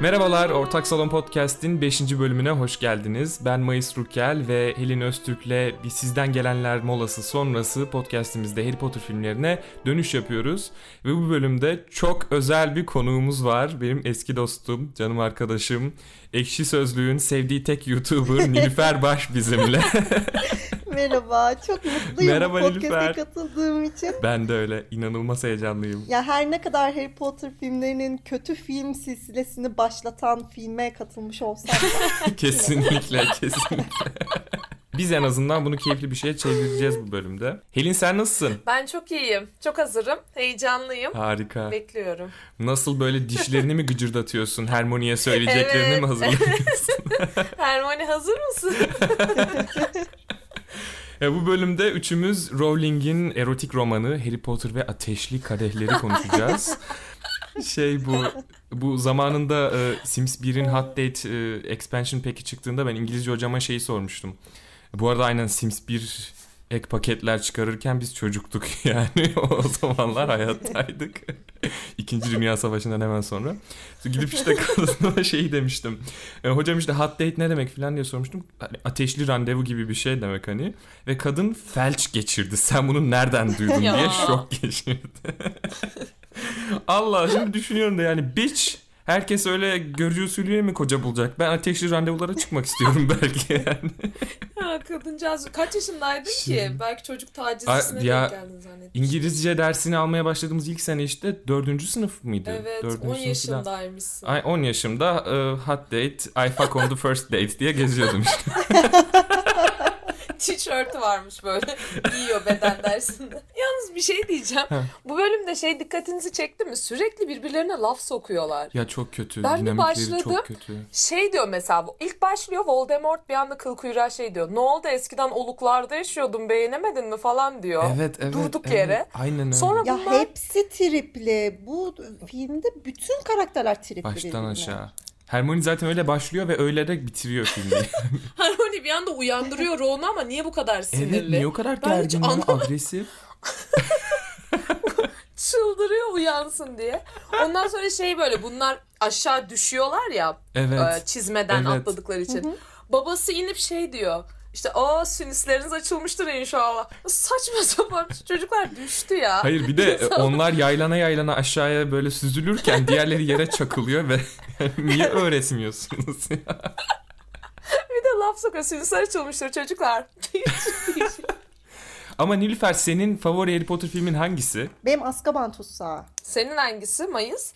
Merhabalar, Ortak Salon Podcast'in 5. bölümüne hoş geldiniz. Ben Mayıs Rukel ve Helin Öztürk'le bir sizden gelenler molası sonrası podcast'imizde Harry Potter filmlerine dönüş yapıyoruz. Ve bu bölümde çok özel bir konuğumuz var. Benim eski dostum, canım arkadaşım, Ekşi Sözlüğün sevdiği tek YouTuber Nilüfer Baş bizimle. Merhaba, çok mutluyum Merhaba bu podcast'e Nilüfer. katıldığım için. ben de öyle, inanılmaz heyecanlıyım. Ya her ne kadar Harry Potter filmlerinin kötü film silsilesini başlatan filme katılmış olsam da kesinlikle, kesinlikle. Biz en azından bunu keyifli bir şeye çevireceğiz bu bölümde. Helin sen nasılsın? Ben çok iyiyim. Çok hazırım. Heyecanlıyım. Harika. Bekliyorum. Nasıl böyle dişlerini mi gıcırdatıyorsun? Hermione'ye söyleyeceklerini Evet. mi hazırlıyorsun? Hermione hazır mısın? E, bu bölümde üçümüz Rowling'in erotik romanı Harry Potter ve Ateşli Kadehleri konuşacağız. şey bu bu zamanında e, Sims 1'in Hot Date e, expansion pack'i çıktığında ben İngilizce hocama şeyi sormuştum. Bu arada aynen Sims 1 ek paketler çıkarırken biz çocuktuk yani o zamanlar hayattaydık. İkinci Dünya Savaşı'ndan hemen sonra. Gidip işte kadına şeyi demiştim. E, hocam işte hot date ne demek falan diye sormuştum. Hani ateşli randevu gibi bir şey demek hani. Ve kadın felç geçirdi. Sen bunu nereden duydun diye şok geçirdi. Allah şimdi düşünüyorum da yani bitch Herkes öyle görücü usulüyle mi koca bulacak? Ben ateşli randevulara çıkmak istiyorum belki yani. ha, kadıncağız kaç yaşındaydın ki? Şimdi- Belki çocuk tacizcisine ya, denk geldin zannettim. İngilizce dersini almaya başladığımız ilk sene işte dördüncü sınıf mıydı? Evet Dördüncü 10 sınıf falan. yaşındaymışsın. Ay 10 yaşımda e, hot date, I fuck on the first date diye geziyordum işte. Tişörtü varmış böyle. Giyiyor beden dersinde. Yalnız bir şey diyeceğim. Bu bölümde şey dikkatinizi çekti mi? Sürekli birbirlerine laf sokuyorlar. Ya çok kötü. Ben bir başladım. çok kötü. Şey diyor mesela ilk başlıyor Voldemort bir anda kıl kuyruğa şey diyor. Ne oldu eskiden oluklarda yaşıyordun beğenemedin mi falan diyor. Evet evet. Durduk evet. yere. Aynen öyle. Sonra ya bunlar hepsi tripli. Bu filmde bütün karakterler tripli Baştan birbirine. aşağı. Hermione zaten öyle başlıyor ve öyle de bitiriyor filmi. Harmony bir anda uyandırıyor Ron'u ama niye bu kadar sinirli? evet niye o kadar gergin ya? Agresif. Çıldırıyor uyansın diye. Ondan sonra şey böyle bunlar aşağı düşüyorlar ya Evet. e, çizmeden Evet. atladıkları için. Babası inip şey diyor. İşte o sinüsleriniz açılmıştır inşallah. Saçma sapan çocuklar düştü ya. Hayır bir de İnsan- onlar yaylana yaylana aşağıya böyle süzülürken diğerleri yere çakılıyor ve niye öğretmiyorsunuz ya? Bir de laf sokuyor sinüsler açılmıştır çocuklar. Ama Nilüfer senin favori Harry Potter filmin hangisi? Benim Azkaban Tutsağı. Senin hangisi Mayıs?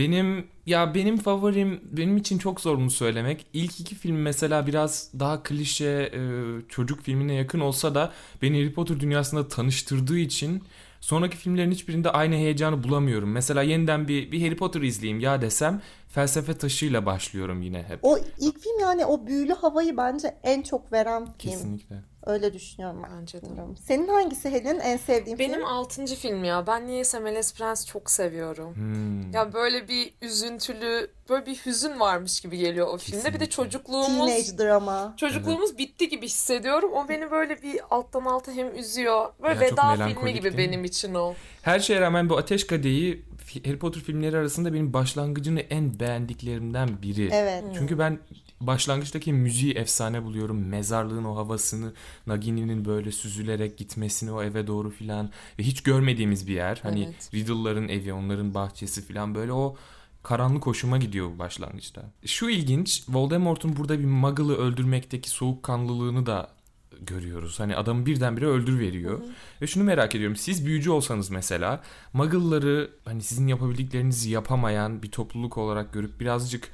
Benim ya benim favorim benim için çok zor bunu söylemek. İlk iki film mesela biraz daha klişe e, çocuk filmine yakın olsa da beni Harry Potter dünyasında tanıştırdığı için sonraki filmlerin hiçbirinde aynı heyecanı bulamıyorum. Mesela yeniden bir, bir Harry Potter izleyeyim ya desem felsefe taşıyla başlıyorum yine hep. O ilk film yani o büyülü havayı bence en çok veren film. Kesinlikle. Öyle düşünüyorum ben. Bence de. Bilmiyorum. Senin hangisi Helen en sevdiğin Benim film? altıncı film ya. Ben niyeyse Melez Prens çok seviyorum. Hmm. Ya böyle bir üzüntülü, böyle bir hüzün varmış gibi geliyor o filmde. Bir de Kesinlikle. çocukluğumuz Teenage drama. çocukluğumuz bitti gibi hissediyorum. O beni böyle bir alttan alta hem üzüyor. Böyle Ya veda filmi gibi benim için o. Her şeye rağmen bu Ateş Kadehi Harry Potter filmleri arasında benim başlangıcını en beğendiklerimden biri. Evet. Çünkü ben başlangıçtaki müziği efsane buluyorum. Mezarlığın o havasını, Nagini'nin böyle süzülerek gitmesini o eve doğru filan ve hiç görmediğimiz bir yer. Hani Evet. Riddle'ların evi, onların bahçesi filan böyle o karanlık hoşuma gidiyor bu başlangıçta. Şu ilginç, Voldemort'un burada bir Muggle'ı öldürmekteki soğukkanlılığını da görüyoruz. Hani adamı birdenbire öldür veriyor. Ve şunu merak ediyorum. Siz büyücü olsanız mesela Muggle'ları hani sizin yapabildiklerinizi yapamayan bir topluluk olarak görüp birazcık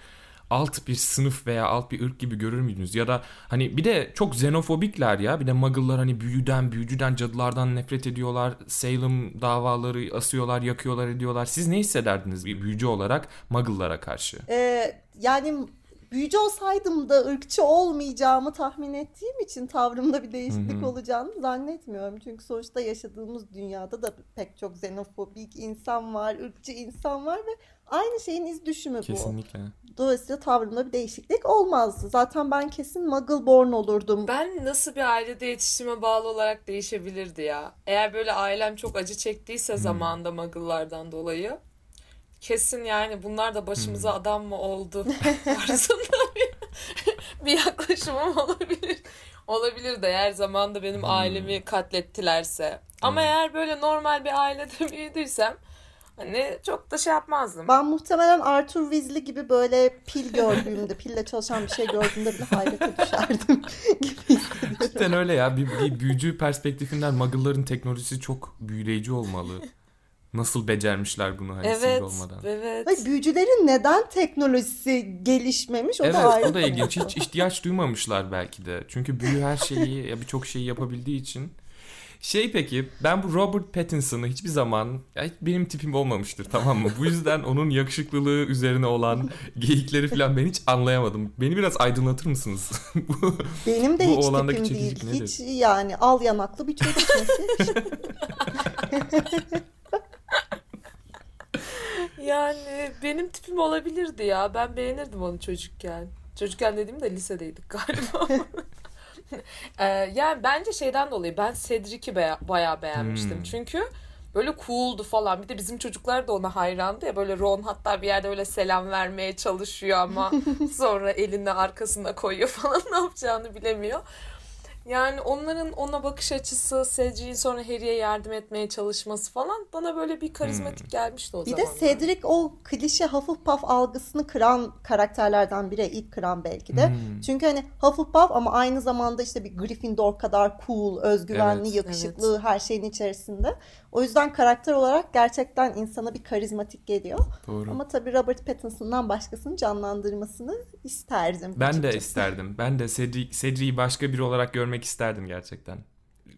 alt bir sınıf veya alt bir ırk gibi görür müydünüz? Ya da hani bir de çok xenofobikler ya. Bir de Muggle'lar hani büyüden, büyücüden, cadılardan nefret ediyorlar. Salem davaları asıyorlar, yakıyorlar, ediyorlar. Siz ne hissederdiniz bir büyücü olarak Muggle'lara karşı? Ee, yani büyücü olsaydım da ırkçı olmayacağımı tahmin ettiğim için tavrımda bir değişiklik Hı hı. olacağını zannetmiyorum. Çünkü sonuçta yaşadığımız dünyada da pek çok xenofobik insan var, ırkçı insan var ve aynı şeyin iz düşümü bu. Kesinlikle. Dolayısıyla tavrımda bir değişiklik olmazdı. Zaten ben kesin Muggle-born olurdum. Ben nasıl bir ailede yetiştiğime bağlı olarak değişebilirdi ya. Eğer böyle ailem çok acı çektiyse zamanında Muggle'lardan dolayı kesin yani bunlar da başımıza adam mı oldu tarzında bir, bir yaklaşımım olabilir. Olabilir de eğer zamanda benim ailemi katlettilerse. Ama eğer böyle normal bir ailede büyüdüysem hani çok da şey yapmazdım. Ben muhtemelen Arthur Weasley gibi böyle pil gördüğümde, pille çalışan bir şey gördüğümde bile hayrete düşerdim gibi. Cidden öyle ya. Bir, bir büyücü perspektifinden Muggle'ların teknolojisi çok büyüleyici olmalı. Nasıl becermişler bunu hani Evet, olmadan. evet. Hayır, büyücülerin neden teknolojisi gelişmemiş o evet da ayrı. o da ilginç. Hiç ihtiyaç duymamışlar belki de. Çünkü büyü her şeyi ya birçok şeyi yapabildiği için. Şey peki ben bu Robert Pattinson'ı hiçbir zaman ya hiç benim tipim olmamıştır tamam mı? Bu yüzden onun yakışıklılığı üzerine olan geyikleri falan ben hiç anlayamadım. Beni biraz aydınlatır mısınız? Bu- Benim de Bu hiç oğlandaki tipim değil. nedir? Hiç yani al yanaklı bir çocuk? Yani benim tipim olabilirdi ya. Ben beğenirdim onu çocukken. Çocukken dediğimde lisedeydik galiba. Ee, yani bence şeyden dolayı ben Cedric'i be- bayağı beğenmiştim. Hmm. Çünkü böyle cool'du falan. Bir de bizim çocuklar da ona hayrandı ya. Böyle Ron hatta bir yerde öyle selam vermeye çalışıyor ama sonra elini arkasına koyuyor falan ne yapacağını bilemiyor. Yani onların ona bakış açısı, Cedric'in sonra Harry'e yardım etmeye çalışması falan bana böyle bir karizmatik gelmişti o Bir de. Cedric o klişe Hufflepuff algısını kıran karakterlerden biri. ilk kıran belki de. Hmm. Çünkü hani Hufflepuff ama aynı zamanda işte bir Gryffindor kadar cool, özgüvenli, Evet. yakışıklı her şeyin içerisinde. O yüzden karakter olarak gerçekten insana bir karizmatik geliyor. Doğru. Ama tabii Robert Pattinson'dan başkasını canlandırmasını isterdim. Ben de açıkçası. isterdim. Ben de Cedric, Cedric'i başka biri olarak görmek isterdim gerçekten.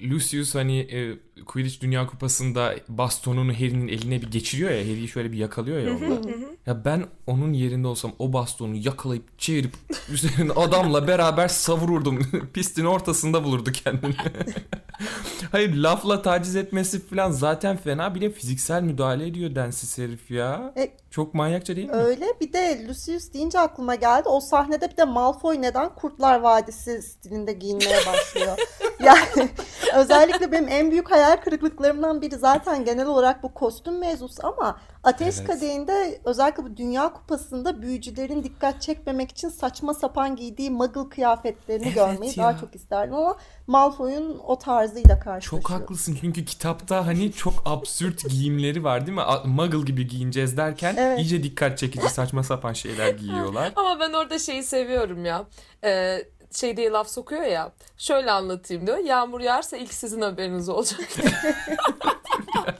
Lucius hani e, Quidditch Dünya Kupası'nda bastonunu Harry'nin eline bir geçiriyor ya. Harry'i şöyle bir yakalıyor ya orada. ya ben onun yerinde olsam o bastonu yakalayıp çevirip üzerine adamla beraber savururdum. Pistin ortasında bulurdu kendini. Hayır lafla taciz etmesi falan zaten fena. Bir de fiziksel müdahale ediyor densiz herif ya. E, Çok manyakça değil mi? Öyle bir de Lucius deyince aklıma geldi. O sahnede bir de Malfoy neden Kurtlar Vadisi stilinde giyinmeye başlıyor? yani özellikle benim en büyük hayal kırıklıklarımdan biri zaten genel olarak bu kostüm mevzusu ama Ateş Evet. Kadehi'nde özellikle bu Dünya Kupası'nda büyücülerin dikkat çekmemek için saçma sapan giydiği muggle kıyafetlerini Evet görmeyi ya. daha çok isterdim ama Malfoy'un o tarzıyla karşılaşıyorum. Çok haklısın çünkü kitapta hani çok absürt giyimleri var değil mi? Muggle gibi giyineceğiz derken Evet. iyice dikkat çekici saçma sapan şeyler giyiyorlar. Ama ben orada şeyi seviyorum ya. Ee, şey diye laf sokuyor ya. Şöyle anlatayım diyor. Yağmur yağarsa ilk sizin haberiniz olacak.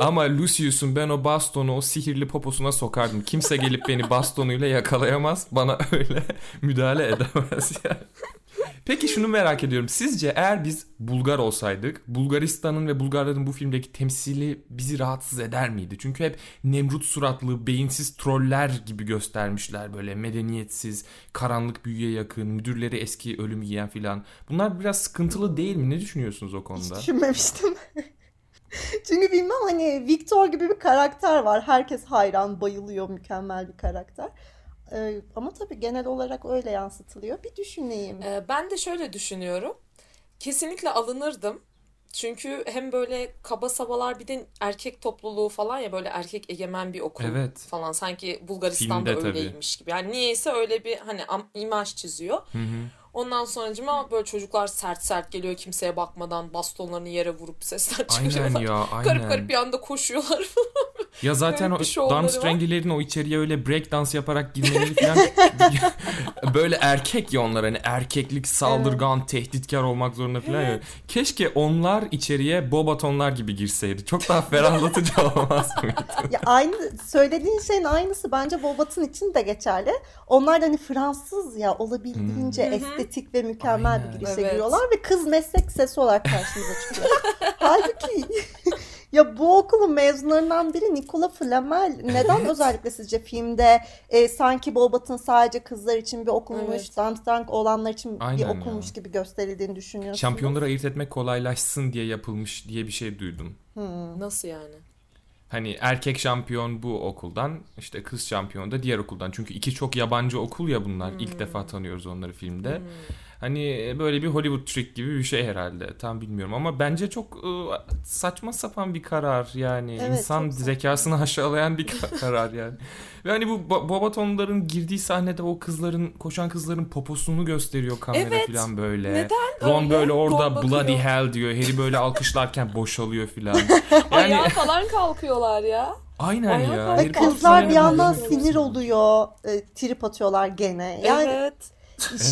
Ama Lucius'un ben o bastonu o sihirli poposuna sokardım. Kimse gelip beni bastonuyla yakalayamaz. Bana öyle müdahale edemez ya. Peki şunu merak ediyorum. Sizce eğer biz Bulgar olsaydık Bulgaristan'ın ve Bulgarların bu filmdeki temsili bizi rahatsız eder miydi? Çünkü hep Nemrut suratlı, beyinsiz troller gibi göstermişler böyle medeniyetsiz, karanlık büyüye yakın, müdürleri eski ölüm yiyen filan. Bunlar biraz sıkıntılı değil mi? Ne düşünüyorsunuz o konuda? Hiç düşünmemiştim. Çünkü bilmem hani Victor gibi bir karakter var. Herkes hayran, bayılıyor, mükemmel bir karakter. Ee, ama tabii genel olarak öyle yansıtılıyor. Bir düşüneyim. Ee, ben de şöyle düşünüyorum. Kesinlikle alınırdım. Çünkü hem böyle kaba sabalar bir de erkek topluluğu falan ya böyle erkek egemen bir okul Evet. falan sanki Bulgaristan'da Filmde tabii. öyleymiş gibi. Yani niyeyse öyle bir hani imaj çiziyor. Hı hı. Ondan sonracıma böyle çocuklar sert sert geliyor kimseye bakmadan bastonlarını yere vurup sesler Aynen çıkarıyorlar. ya Garip aynen. garip bir anda koşuyorlar. Ya zaten o şovları dans rengilerin o içeriye öyle break dans yaparak girmeleri falan böyle erkek ya onlar hani erkeklik saldırgan tehditkar olmak zorunda falan ya. Keşke onlar içeriye bobatonlar gibi girseydi. Çok daha ferahlatıcı olmaz mıydı? Ya aynı söylediğin şeyin aynısı bence Bobat'ın için de geçerli. Onlar da hani Fransız ya olabildiğince Hı hı. Estetik ve mükemmel Aynen. bir girişe Evet. giriyorlar ve kız meslek sesi olarak karşımıza çıkıyor. Halbuki ya bu okulun mezunlarından biri Nicola Flamel. Neden özellikle sizce filmde e, sanki Bobat'ın sadece kızlar için bir okulmuş, Evet. Dank olanlar için Aynen bir ya. okulmuş gibi gösterildiğini düşünüyorsunuz? Şampiyonları ayırt etmek kolaylaşsın diye yapılmış diye bir şey duydum. Hmm. Nasıl yani? Hani erkek şampiyon bu okuldan, işte kız şampiyon da diğer okuldan. Çünkü iki çok yabancı okul ya bunlar. İlk defa tanıyoruz onları filmde. Hani böyle bir Hollywood trick gibi bir şey herhalde. Tam bilmiyorum ama bence çok ıı, saçma sapan bir karar yani. Evet, İnsan zekasını aşağılayan bir ka- karar yani. Ve hani bu Ba- Babatonların girdiği sahnede o kızların koşan kızların poposunu gösteriyor kamera Evet. falan böyle. Neden Ron öyle? böyle orada bakıyor. bloody hell diyor. Harry böyle alkışlarken boşalıyor falan. Ayağa Yani falan kalkıyorlar ya. aynen Ayağa ya. kızlar bir yandan sinir oluyor. e, trip atıyorlar gene. Yani evet.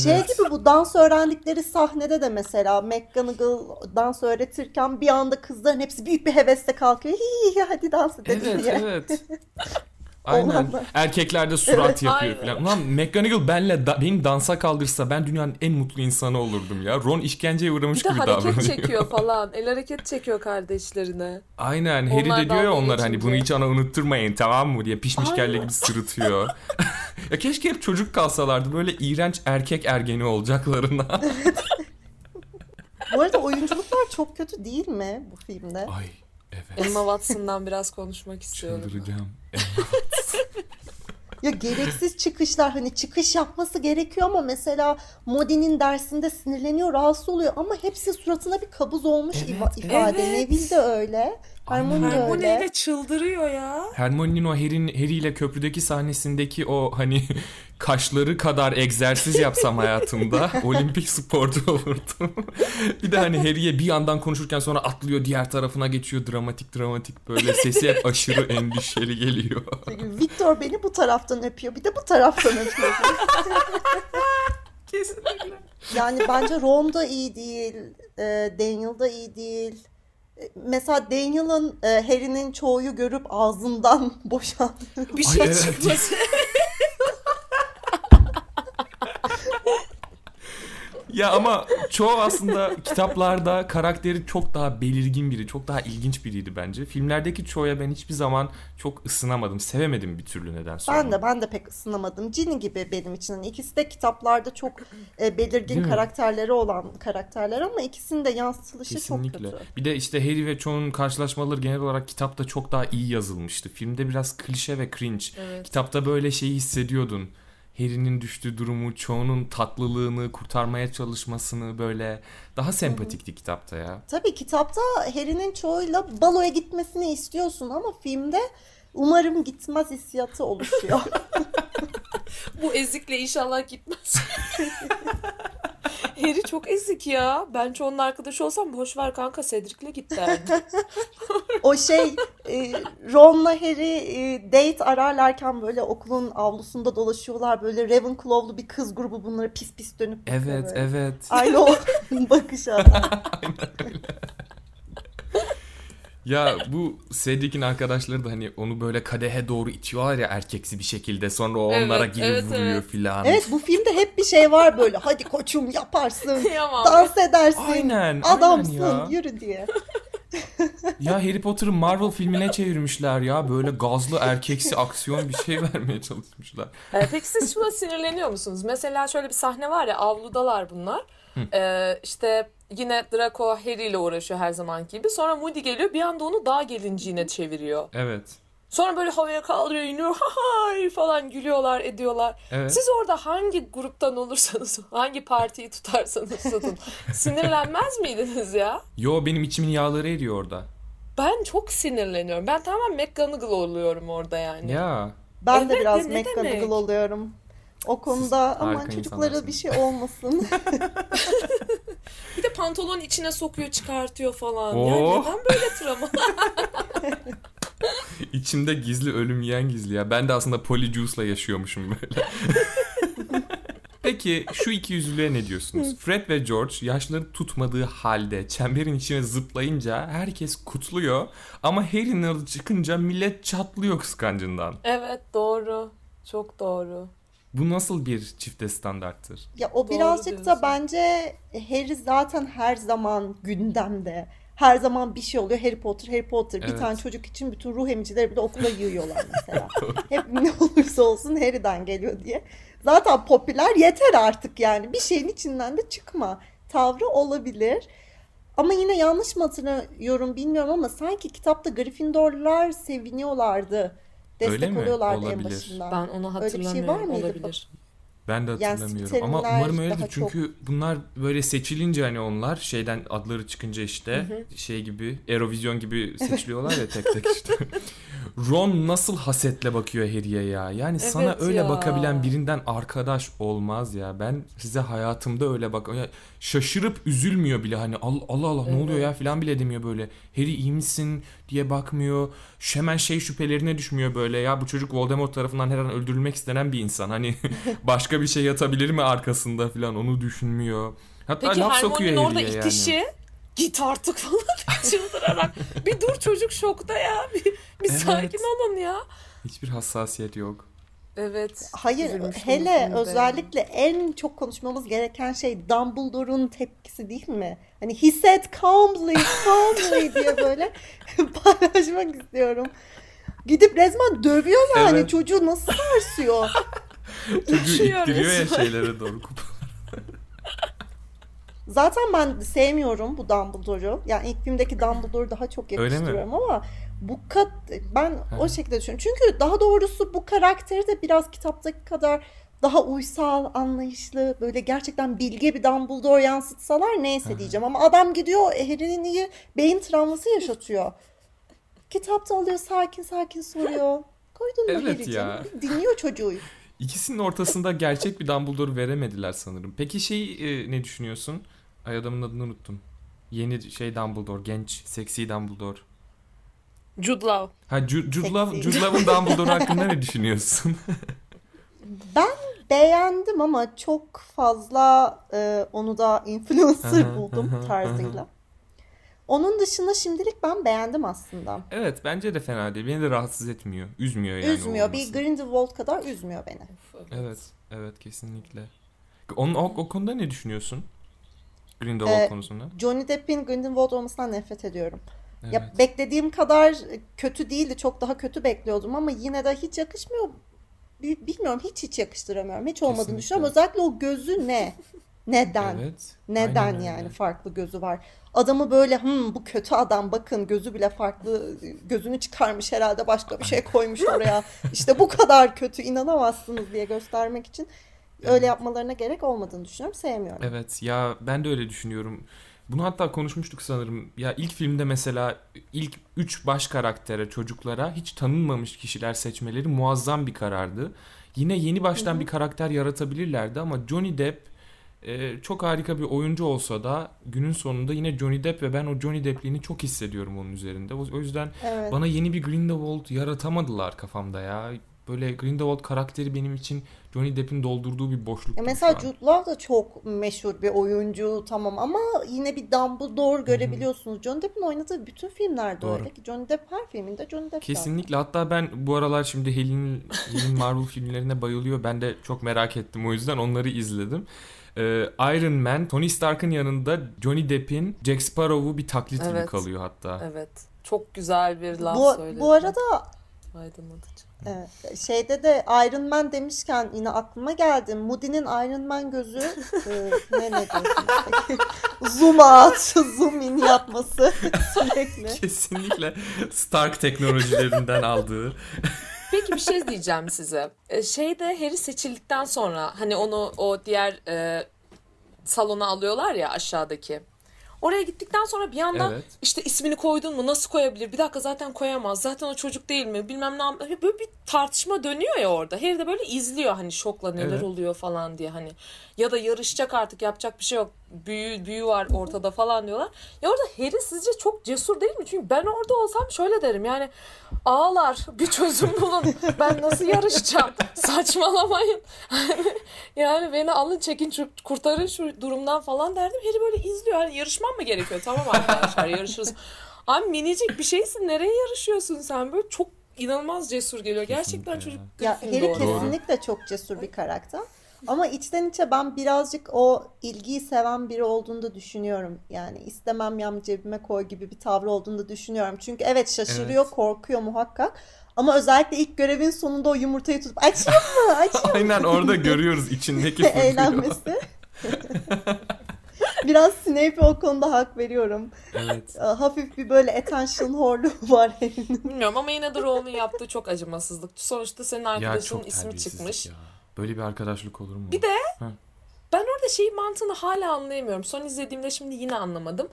Şey Evet. gibi bu dans öğrendikleri sahnede de mesela McGonagall dans öğretirken bir anda kızların hepsi büyük bir hevesle kalkıyor. Hi hadi dans edelim Evet diye. evet. Aynen. Olanlar. Erkekler de surat Evet. yapıyor Aynen. falan. Ulan McGonagall benle da, beni dansa kaldırsa ben dünyanın en mutlu insanı olurdum ya. Ron işkenceye uğramış Bir de gibi hareket davranıyor. çekiyor falan. El hareket çekiyor kardeşlerine. Aynen. Harry Onlar de diyor ya onlar hani bunu hiç ana unutturmayın tamam mı diye pişmiş Aynen. kelle gibi sırıtıyor. ya keşke hep çocuk kalsalardı böyle iğrenç erkek ergeni olacaklarına. Bu arada oyunculuklar çok kötü değil mi bu filmde? Ay evet. Emma Watson'dan biraz konuşmak istiyorum. Çıldıracağım. Ya gereksiz çıkışlar hani çıkış yapması gerekiyor ama mesela Modi'nin dersinde sinirleniyor, rahatsız oluyor ama hepsi suratına bir kabuz olmuş Evet, ifa- ifade. evet. Neville de öyle. Hermione de öyle. ile çıldırıyor ya. Hermione'nin o Harry'nin Harry ile köprüdeki sahnesindeki o hani kaşları kadar egzersiz yapsam hayatımda olimpik sporcu olurdum. bir de hani Harry'e bir yandan konuşurken sonra atlıyor diğer tarafına geçiyor dramatik dramatik böyle sesi hep aşırı endişeli geliyor. Victor beni bu taraftan öpüyor, bir de bu taraftan öpüyor. Kesinlikle. Yani bence Ron da iyi değil, e, Daniel da iyi değil. E, Mesela Daniel'ın e, Harry'nin çoğuyu görüp ağzından boşan. Bir Ay, şey evet. çıkması. Ya ama çoğu aslında kitaplarda karakteri çok daha belirgin biri, çok daha ilginç biriydi bence. Filmlerdeki çoğuya ben hiçbir zaman çok ısınamadım, sevemedim bir türlü neden sonra. Ben de ben de pek ısınamadım. Ginny gibi benim için. Hani ikisi de kitaplarda çok e, belirgin Değil mi? karakterleri olan karakterler ama ikisinin de yansıtılışı Kesinlikle. çok kötü. Bir de işte Harry ve John'un karşılaşmaları genel olarak kitapta çok daha iyi yazılmıştı. Filmde biraz klişe ve cringe. Evet. Kitapta böyle şeyi hissediyordun. Harry'nin düştüğü durumu, John'un tatlılığını, kurtarmaya çalışmasını böyle daha sempatikti kitapta ya. Tabii kitapta Harry'nin çoğuyla baloya gitmesini istiyorsun ama filmde umarım gitmez hissiyatı oluşuyor. Bu ezikle inşallah gitmez. Harry çok ezik ya. Ben çoğunun arkadaşı olsam boş ver kanka Cedric'le git derdim. o şey e, Ron'la Harry e, date ararlarken böyle okulun avlusunda dolaşıyorlar. Böyle Ravenclaw'lu bir kız grubu bunlara pis pis dönüp bakıyor Evet, böyle. evet. Aynı o bakış adam. Ya bu Cedric'in arkadaşları da hani onu böyle kadehe doğru itiyorlar ya erkeksi bir şekilde. Sonra o Evet, onlara geri evet, vuruyor evet. filan. Evet bu filmde hep bir şey var böyle. Hadi koçum yaparsın. Kıyamam. Dans edersin. Aynen, Adamsın. aynen ya. Yürü diye. Ya Harry Potter'ı Marvel filmine çevirmişler ya. Böyle gazlı erkeksi aksiyon bir şey vermeye çalışmışlar. Ee, peki siz şuna sinirleniyor musunuz? Mesela şöyle bir sahne var ya avludalar bunlar. Ee, işte yine Draco Harry ile uğraşıyor her zaman gibi. Sonra Moody geliyor bir anda onu dağ gelinciğine çeviriyor. Evet. Sonra böyle havaya kaldırıyor iniyor hay falan gülüyorlar ediyorlar. Evet. Siz orada hangi gruptan olursanız hangi partiyi tutarsanız tutun sinirlenmez miydiniz ya? Yo benim içimin yağları eriyor orada. Ben çok sinirleniyorum. Ben tamamen McGonagall oluyorum orada yani. Ya. Ben de Evet, biraz ne McGonagall oluyorum. O konuda ama harika çocuklara bir şey olmasın. Bir de pantolon içine sokuyor çıkartıyor falan. Oo. Ya neden böyle travma? İçimde gizli ölüm yiyen gizli ya. Ben de aslında Polyjuice'la yaşıyormuşum böyle. Peki şu iki yüzlülüğe ne diyorsunuz? Fred ve George yaşları tutmadığı halde çemberin içine zıplayınca herkes kutluyor. Ama Harry'nin adı çıkınca millet çatlıyor kıskancından. evet doğru. Çok doğru. Bu nasıl bir çifte standarttır? Ya o Doğru birazcık da diyorsun. bence Harry zaten her zaman gündemde. Her zaman bir şey oluyor. Harry Potter, Harry Potter. Bir Evet. tane çocuk için bütün ruh emicileri bile okula yığıyorlar mesela. Hep ne olursa olsun Harry'den geliyor diye. Zaten popüler yeter artık yani. Bir şeyin içinden de çıkma. Tavrı olabilir. Ama yine yanlış mı hatırlıyorum bilmiyorum ama sanki kitapta Gryffindorlar seviniyorlardı. Destek Öyle mi? oluyorlardı en Olabilir. başından. Ben onu Öyle bir şey hatırlamıyorum. var mıydı? Olabilir. Ben de hatırlamıyorum ama terimler umarım öyledir çünkü bunlar böyle seçilince hani onlar şeyden adları çıkınca işte şey gibi Eurovision gibi seçiliyorlar ya tek tek işte. Ron nasıl hasetle bakıyor Harry'e ya. Yani sana Evet öyle ya. bakabilen birinden arkadaş olmaz ya. Ben size hayatımda öyle bak şaşırıp üzülmüyor bile hani Allah Allah, Allah ne oluyor ya falan bile demiyor böyle. Harry iyi misin diye bakmıyor. Şu- Hemen şey şüphelerine düşmüyor böyle ya bu çocuk Voldemort tarafından her an öldürülmek istenen bir insan. Hani başka bir şey yatabilir mi arkasında falan onu düşünmüyor. Hatta Peki laf sokuyor orada yani. itişi git artık falan çıldırarak. bir dur çocuk şokta ya. Bir, bir Evet. sakin olun ya. Hiçbir hassasiyet yok. Evet. Hayır hele özellikle en çok konuşmamız gereken şey Dumbledore'un tepkisi değil mi? Hani he said calmly, calmly diye böyle paylaşmak istiyorum. Gidip resmen dövüyor yani Evet. çocuğu nasıl sarsıyor? Çocuğu ittiriyor ya şeylere doğru. Zaten ben sevmiyorum bu Dumbledore'u. Yani ilk filmdeki Dumbledore'u daha çok yakıştırıyorum ama bu kat ben Hı. o şekilde düşünüyorum. Çünkü daha doğrusu bu karakteri de biraz kitaptaki kadar daha uysal, anlayışlı, böyle gerçekten bilge bir Dumbledore yansıtsalar neyse diyeceğim. Ama adam gidiyor Harry'nin iyi beyin travması yaşatıyor. Kitapta alıyor sakin sakin soruyor. Koydun mu Evet ya. Dinliyor çocuğu. İkisinin ortasında gerçek bir Dumbledore veremediler sanırım. Peki şey e, ne düşünüyorsun? Ay adamın adını unuttum. Yeni şey Dumbledore, genç, seksi Dumbledore. Jude Law. Ha Ju- Jude. Law, Jude Law'ın Dumbledore hakkında ne düşünüyorsun? Ben beğendim ama çok fazla e, onu da influencer buldum tarzıyla. Onun dışında şimdilik ben beğendim aslında. evet bence de fena değil. Beni de rahatsız etmiyor. Üzmüyor yani üzmüyor. Bir. Grindelwald kadar üzmüyor beni. Evet, evet kesinlikle. Onun o, o konuda ne düşünüyorsun? Grindelwald Ee, konusunda. Johnny Depp'in Grindelwald olmasından nefret ediyorum. Evet. Ya beklediğim kadar kötü değildi. Çok daha kötü bekliyordum ama yine de hiç yakışmıyor. Bi- Bilmiyorum hiç hiç yakıştıramıyorum. Hiç olmadığını Kesinlikle. düşünüyorum. Özellikle o gözü ne? Neden? Evet. Neden aynen öyle. yani farklı gözü var? Adamı böyle hmm, bu kötü adam bakın gözü bile farklı gözünü çıkarmış herhalde başka bir şey koymuş oraya. İşte bu kadar kötü inanamazsınız diye göstermek için öyle Evet. yapmalarına gerek olmadığını düşünüyorum. Sevmiyorum. Evet ya ben de öyle düşünüyorum. Bunu hatta konuşmuştuk sanırım. Ya ilk filmde mesela ilk 3 baş karaktere, çocuklara hiç tanınmamış kişiler seçmeleri muazzam bir karardı. Yine yeni baştan bir karakter yaratabilirlerdi ama Johnny Depp e, çok harika bir oyuncu olsa da günün sonunda yine Johnny Depp ve ben o Johnny Depp'liğini çok hissediyorum onun üzerinde. O, o yüzden Evet. bana yeni bir Grindelwald yaratamadılar kafamda ya. Böyle Grindelwald karakteri benim için Johnny Depp'in doldurduğu bir boşluk. Mesela Jude Law da çok meşhur bir oyuncu tamam ama yine bir Dumbledore görebiliyorsunuz. Johnny Depp'in oynadığı bütün filmlerde Doğru. öyle ki Johnny Depp her filminde Johnny Depp zaten. Kesinlikle. Hatta ben bu aralar şimdi Helen'in yeni Marvel filmlerine bayılıyor. Ben de çok merak ettim o yüzden onları izledim. Ee, Iron Man, Tony Stark'ın yanında Johnny Depp'in Jack Sparrow'u bir taklit gibi Evet. kalıyor hatta. Evet. Çok güzel bir laf Bu, söyledi. bu arada Aydınlatıcı. Evet. Şeyde de Iron Man demişken yine aklıma geldi. Moody'nin Iron Man gözü e, ne ne? Zoom out, zoom in yapması sürekli. Kesinlikle Stark teknolojilerinden aldığı. Peki bir şey diyeceğim size. Ee, Şeyde Harry seçildikten sonra hani onu o diğer e, salona alıyorlar ya aşağıdaki. Oraya gittikten sonra bir yandan Evet. işte ismini koydun mu nasıl koyabilir? Bir dakika zaten koyamaz. Zaten o çocuk değil mi? Bilmem ne. yap- Böyle bir tartışma dönüyor ya orada. Harry de böyle izliyor hani şokla neler Evet. oluyor falan diye hani. Ya da yarışacak artık yapacak bir şey yok. Büyü, büyü var ortada falan diyorlar. Ya orada Harry sizce çok cesur değil mi? Çünkü ben orada olsam şöyle derim yani ağlar bir çözüm bulun. Ben nasıl yarışacağım? Saçmalamayın. yani beni alın çekin kurtarın şu durumdan falan derdim. Harry böyle izliyor. Hani yarışmam mı gerekiyor? Tamam arkadaşlar yarışırız. Abi minicik bir şeysin. Nereye yarışıyorsun sen? Böyle çok inanılmaz cesur geliyor. Gerçekten Kesinlikle çocuk Ya Gryffindor. Harry kesinlikle çok cesur bir karakter. Ama içten içe ben birazcık o ilgiyi seven biri olduğunu da düşünüyorum. Yani istemem yan cebime koy gibi bir tavrı olduğunu da düşünüyorum. Çünkü evet şaşırıyor, Evet. korkuyor muhakkak. Ama özellikle ilk görevin sonunda o yumurtayı tutup açayım mı? Açayım mı? Aynen orada görüyoruz içindeki fırtıyor. eğlenmesi. Biraz Snape'e o konuda hak veriyorum. Evet. Hafif bir böyle attention whore'luğu var Harry'nin. Bilmiyorum ama yine de Ron'un yaptığı çok acımasızlık. Sonuçta senin arkadaşının ismi çıkmış. ya. Böyle bir arkadaşlık olur mu? Bir de Ha. ben orada şeyi mantığını hala anlayamıyorum. Son izlediğimde şimdi yine anlamadım.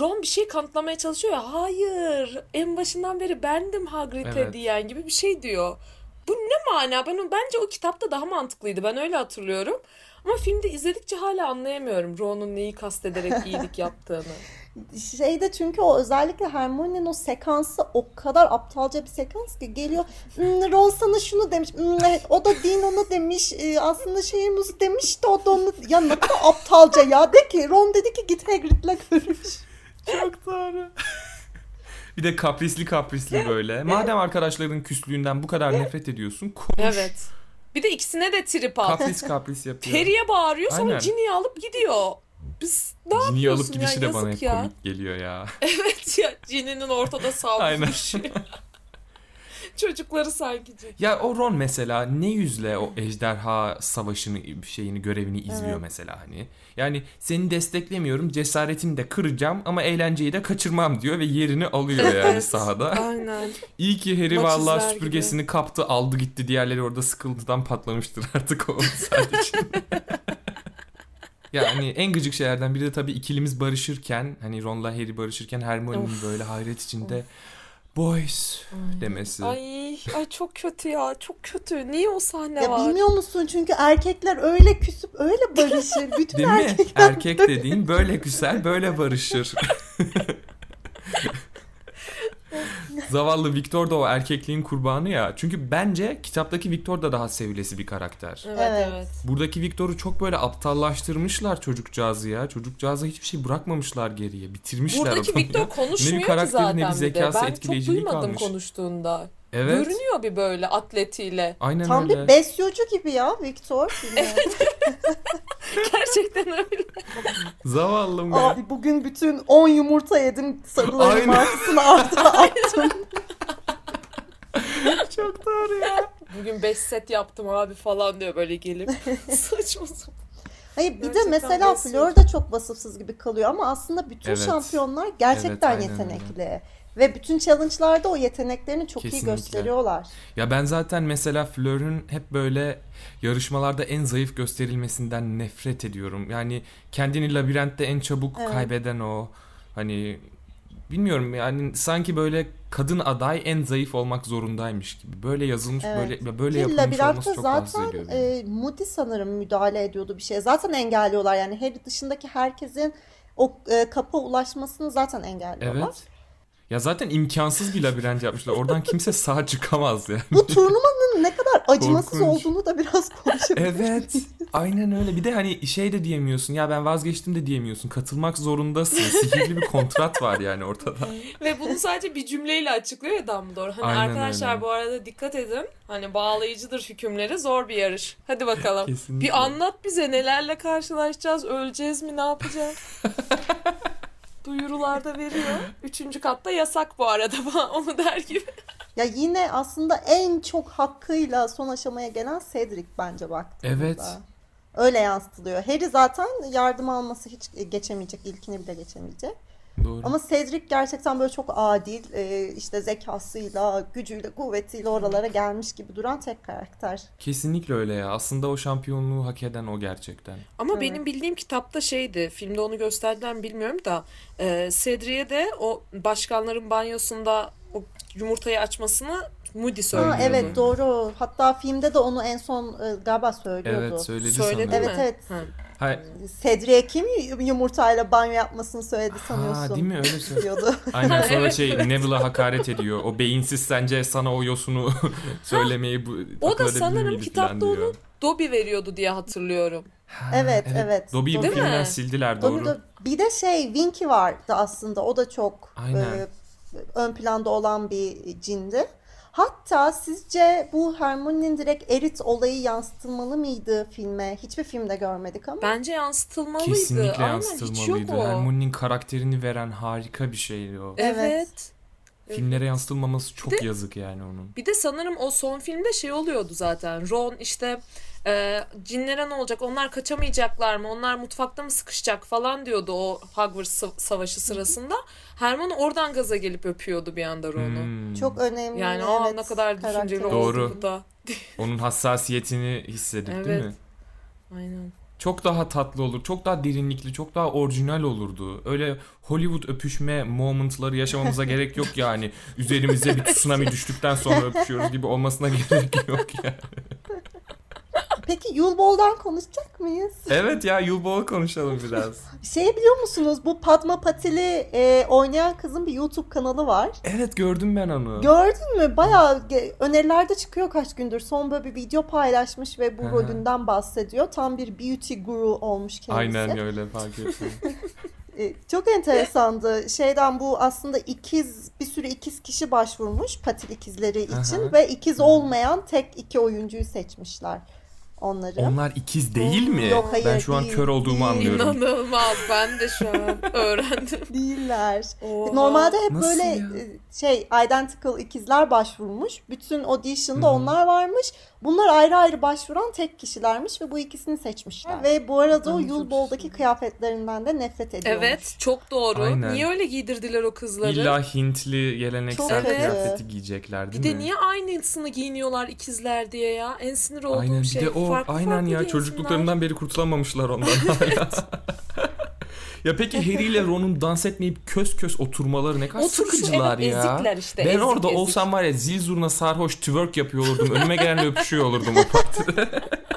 Ron bir şey kanıtlamaya çalışıyor ya. Hayır, en başından beri bendim Hagrid'e Evet. diyen gibi bir şey diyor. Bu ne mana? Ben bence o kitapta daha mantıklıydı. Ben öyle hatırlıyorum. Ama filmde izledikçe hala anlayamıyorum Ron'un neyi kastederek iyilik yaptığını. Şeyde çünkü o özellikle Hermione'nin o sekansı o kadar aptalca bir sekans ki geliyor "Hmm, Ron sana şunu demiş "Hmm, evet, o da Dean onu demiş "Ee, aslında şeyimiz demiş de o da onu ya ne kadar aptalca ya de ki Ron dedi ki git Hagrid'le görüş Çok doğru. bir de kaprisli kaprisli böyle. Madem arkadaşların küslüğünden bu kadar nefret ediyorsun konuş. Evet. Bir de ikisine de trip at. Kapris kapris yapıyor. Harry'e bağırıyor sonra Aynen. Ginny'yi alıp gidiyor. Biz ne Ginny'yi yapıyorsun alıp ya? gidişi de bana Yazık hep ya. komik geliyor ya. Evet ya Ginny'nin ortada savrulmuş. Çocukları sanki. Ya o Ron mesela ne yüzle o ejderha savaşını şeyini görevini izliyor Evet. mesela hani. Yani seni desteklemiyorum cesaretini de kıracağım ama eğlenceyi de kaçırmam diyor ve yerini alıyor yani sahada. Aynen. İyi ki Harry izler süpürgesini kaptı aldı gitti diğerleri orada sıkıldıdan patlamıştır artık o sadece. Yani en gıcık şeylerden biri de tabii ikilimiz barışırken hani Ron'la Harry barışırken Hermione'nin Of. böyle hayret içinde boys demesi. Ay, ay çok kötü ya. Çok kötü. Niye o sahne ya var? bilmiyor musun çünkü erkekler öyle küsüp öyle barışır bütün Değil mi? erkekler Erkek dediğin böyle küser, böyle barışır. Zavallı Victor da o erkekliğin kurbanı ya. Çünkü bence kitaptaki Victor da daha sevilesi bir karakter. Evet, Evet. Buradaki Victor'u çok böyle aptallaştırmışlar çocukcağızı ya. Çocukcağıza hiçbir şey bırakmamışlar geriye. Bitirmişler Buradaki adamı Victor ya. konuşmuyor Ne bir ki karakteri, ne zaten bir bir de. zekası, Ben çok etkileyiciliği duymadım kalmış. konuştuğunda. Evet. Görünüyor bir böyle atletiyle. Aynen tam öyle. bir besyocu gibi ya Victor. Gerçekten öyle. Zavallım be. Abi bugün bütün 10 yumurta yedim sarıların Aynen. martısını arta attım. Çok doğru ya. Bugün 5 set yaptım abi falan diyor böyle gelip. Saçma sapan. Hayır bir de Gerçekten mesela besliyor. Fleur da çok vasıfsız gibi kalıyor ama aslında bütün Evet. şampiyonlar gerçekten Evet, yetenekli. Ve bütün challenge'larda o yeteneklerini çok iyi Kesinlikle. gösteriyorlar. Ya ben zaten mesela Fleur'ün hep böyle yarışmalarda en zayıf gösterilmesinden nefret ediyorum. Yani kendini labirentte en çabuk Evet. kaybeden o. Hani bilmiyorum yani sanki böyle kadın aday en zayıf olmak zorundaymış gibi. Böyle yazılmış Evet. böyle böyle Ki yapılmış olması çok rahatsız zaten ediyor beni. e, Moody sanırım müdahale ediyordu bir şeye. Zaten engelliyorlar yani Harry dışındaki herkesin o e, kapa ulaşmasını zaten engelliyorlar. Evet. Ya zaten imkansız bir labirent yapmışlar. Oradan kimse sağ çıkamaz yani. Bu turnuvanın ne kadar acımasız Korkunç. olduğunu da biraz konuşabiliriz. Evet. Aynen öyle. Bir de hani şey de diyemiyorsun. Ya ben vazgeçtim de diyemiyorsun. Katılmak zorundasın. Sihirli bir kontrat var yani ortada. Ve bunu sadece bir cümleyle açıklıyor ya Dumbledore. Hani Aynen arkadaşlar öyle. bu arada dikkat edin. Hani bağlayıcıdır hükümleri zor bir yarış. Hadi bakalım. Kesinlikle. Bir anlat bize nelerle karşılaşacağız, öleceğiz mi, ne yapacağız? Duyurularda veriyor. Üçüncü katta yasak bu arada falan onu der gibi. Ya yine aslında en çok hakkıyla son aşamaya gelen Cedric bence baktığımızda. Evet. Öyle yansıtılıyor. Harry zaten yardım alması hiç geçemeyecek. ilkini bile geçemeyecek. Doğru. Ama Cedric gerçekten böyle çok adil, e, işte zekasıyla, gücüyle, kuvvetiyle oralara gelmiş gibi duran tek karakter. Kesinlikle öyle ya. Aslında o şampiyonluğu hak eden o gerçekten. Ama Evet. benim bildiğim kitapta şeydi, filmde onu gösterdiler mi bilmiyorum da e, Cedric'e de o başkanların banyosunda o yumurtayı açmasını Moody Ha, söylüyordu. evet doğru. Hatta filmde de onu en son e, galiba söylüyordu. Evet söyledi, Söyledi sanırım. Evet, evet. Ha. Ha, Cedric'e kim yumurtayla banyo yapmasını söyledi sanıyorsun? ha, değil mi öyle söyledi. diyordu. Aynen sonra Evet, şey evet. Neville'a hakaret ediyor. O beyinsiz sence sana o yosunu söylemeyi bu O da sanırım kitapta onu Dobby veriyordu diye hatırlıyorum. Ha, Evet, evet. Dobby'yi bu Değil mi? filmden sildiler Onu doğru. da- bir de şey Winky vardı aslında. O da çok Aynen. e, ön planda olan bir cindi. Hatta sizce bu Hermione'nin direkt Erit olayı yansıtılmalı mıydı filme? Hiçbir filmde görmedik ama. Bence yansıtılmalıydı. Kesinlikle Aynen, yansıtılmalıydı. Hermione'nin karakterini veren harika bir şeydi o. Evet. Filmlere yansıtılmaması çok Bir de- yazık yani onun. Bir de sanırım o son filmde şey oluyordu zaten. Ron işte e, cinlere ne olacak? Onlar kaçamayacaklar mı? Onlar mutfakta mı sıkışacak falan diyordu o Hogwarts sa- savaşı sırasında. Hermione oradan gaza gelip öpüyordu bir anda Ron'u. Hmm. Çok önemli. Yani o evet, ne kadar düşünceli. Doğru. oldu bu da. Onun hassasiyetini hissedip değil Evet. mi? Aynen. Çok daha tatlı olur, çok daha derinlikli, çok daha orijinal olurdu. Öyle Hollywood öpüşme momentları yaşamamıza gerek yok yani. Üzerimize bir tsunami düştükten sonra öpüşüyoruz gibi olmasına gerek yok yani. Peki Yule Ball'dan konuşacak mıyız? Evet ya Yulbol konuşalım biraz. Şey biliyor musunuz bu Padma Patili e, oynayan kızın bir YouTube kanalı var. Evet gördüm ben onu. Gördün mü? Bayağı ge- önerilerde çıkıyor kaç gündür. Son böyle bir video paylaşmış ve bu rolünden bahsediyor. Tam bir beauty guru olmuş kendisi. Aynen öyle fark ettim. E, Çok enteresandı. Şeyden bu aslında ikiz bir sürü ikiz kişi başvurmuş Patil ikizleri için Aha. ve ikiz olmayan tek iki oyuncuyu seçmişler onları. Onlar ikiz değil mi? Yok, hayır, ben şu an değil, kör olduğumu değil. anlıyorum. İnanılmaz. Ben de şu an öğrendim. Değiller. Oha. Normalde hep Nasıl böyle ya? e, şey identical ikizler başvurmuş. Bütün audition'da Hı hı. onlar varmış. Bunlar ayrı ayrı başvuran tek kişilermiş ve bu ikisini seçmişler. Ve bu arada o de üzüldüm. kıyafetlerinden de nefret ediyormuş. Evet çok doğru. Aynen. Niye öyle giydirdiler o kızları? İlla Hintli geleneksel Çok kıyafeti giyecekler değil bir de mi? niye aynısını giyiniyorlar ikizler diye ya? En sinir olduğum Aynen şey. bir de o Farklı aynen farklı ya çocukluklarından beri kurtulamamışlar ondan hala. ya peki Harry ile Ron'un dans etmeyip kös kös oturmaları ne kadar Oturuşu, sıkıcılar evet, ya. ezikler işte, ben ezik, orada ezik. olsam var ya zil zurna sarhoş twerk yapıyor olurdum. Önüme gelenle öpüşüyor olurdum o partide.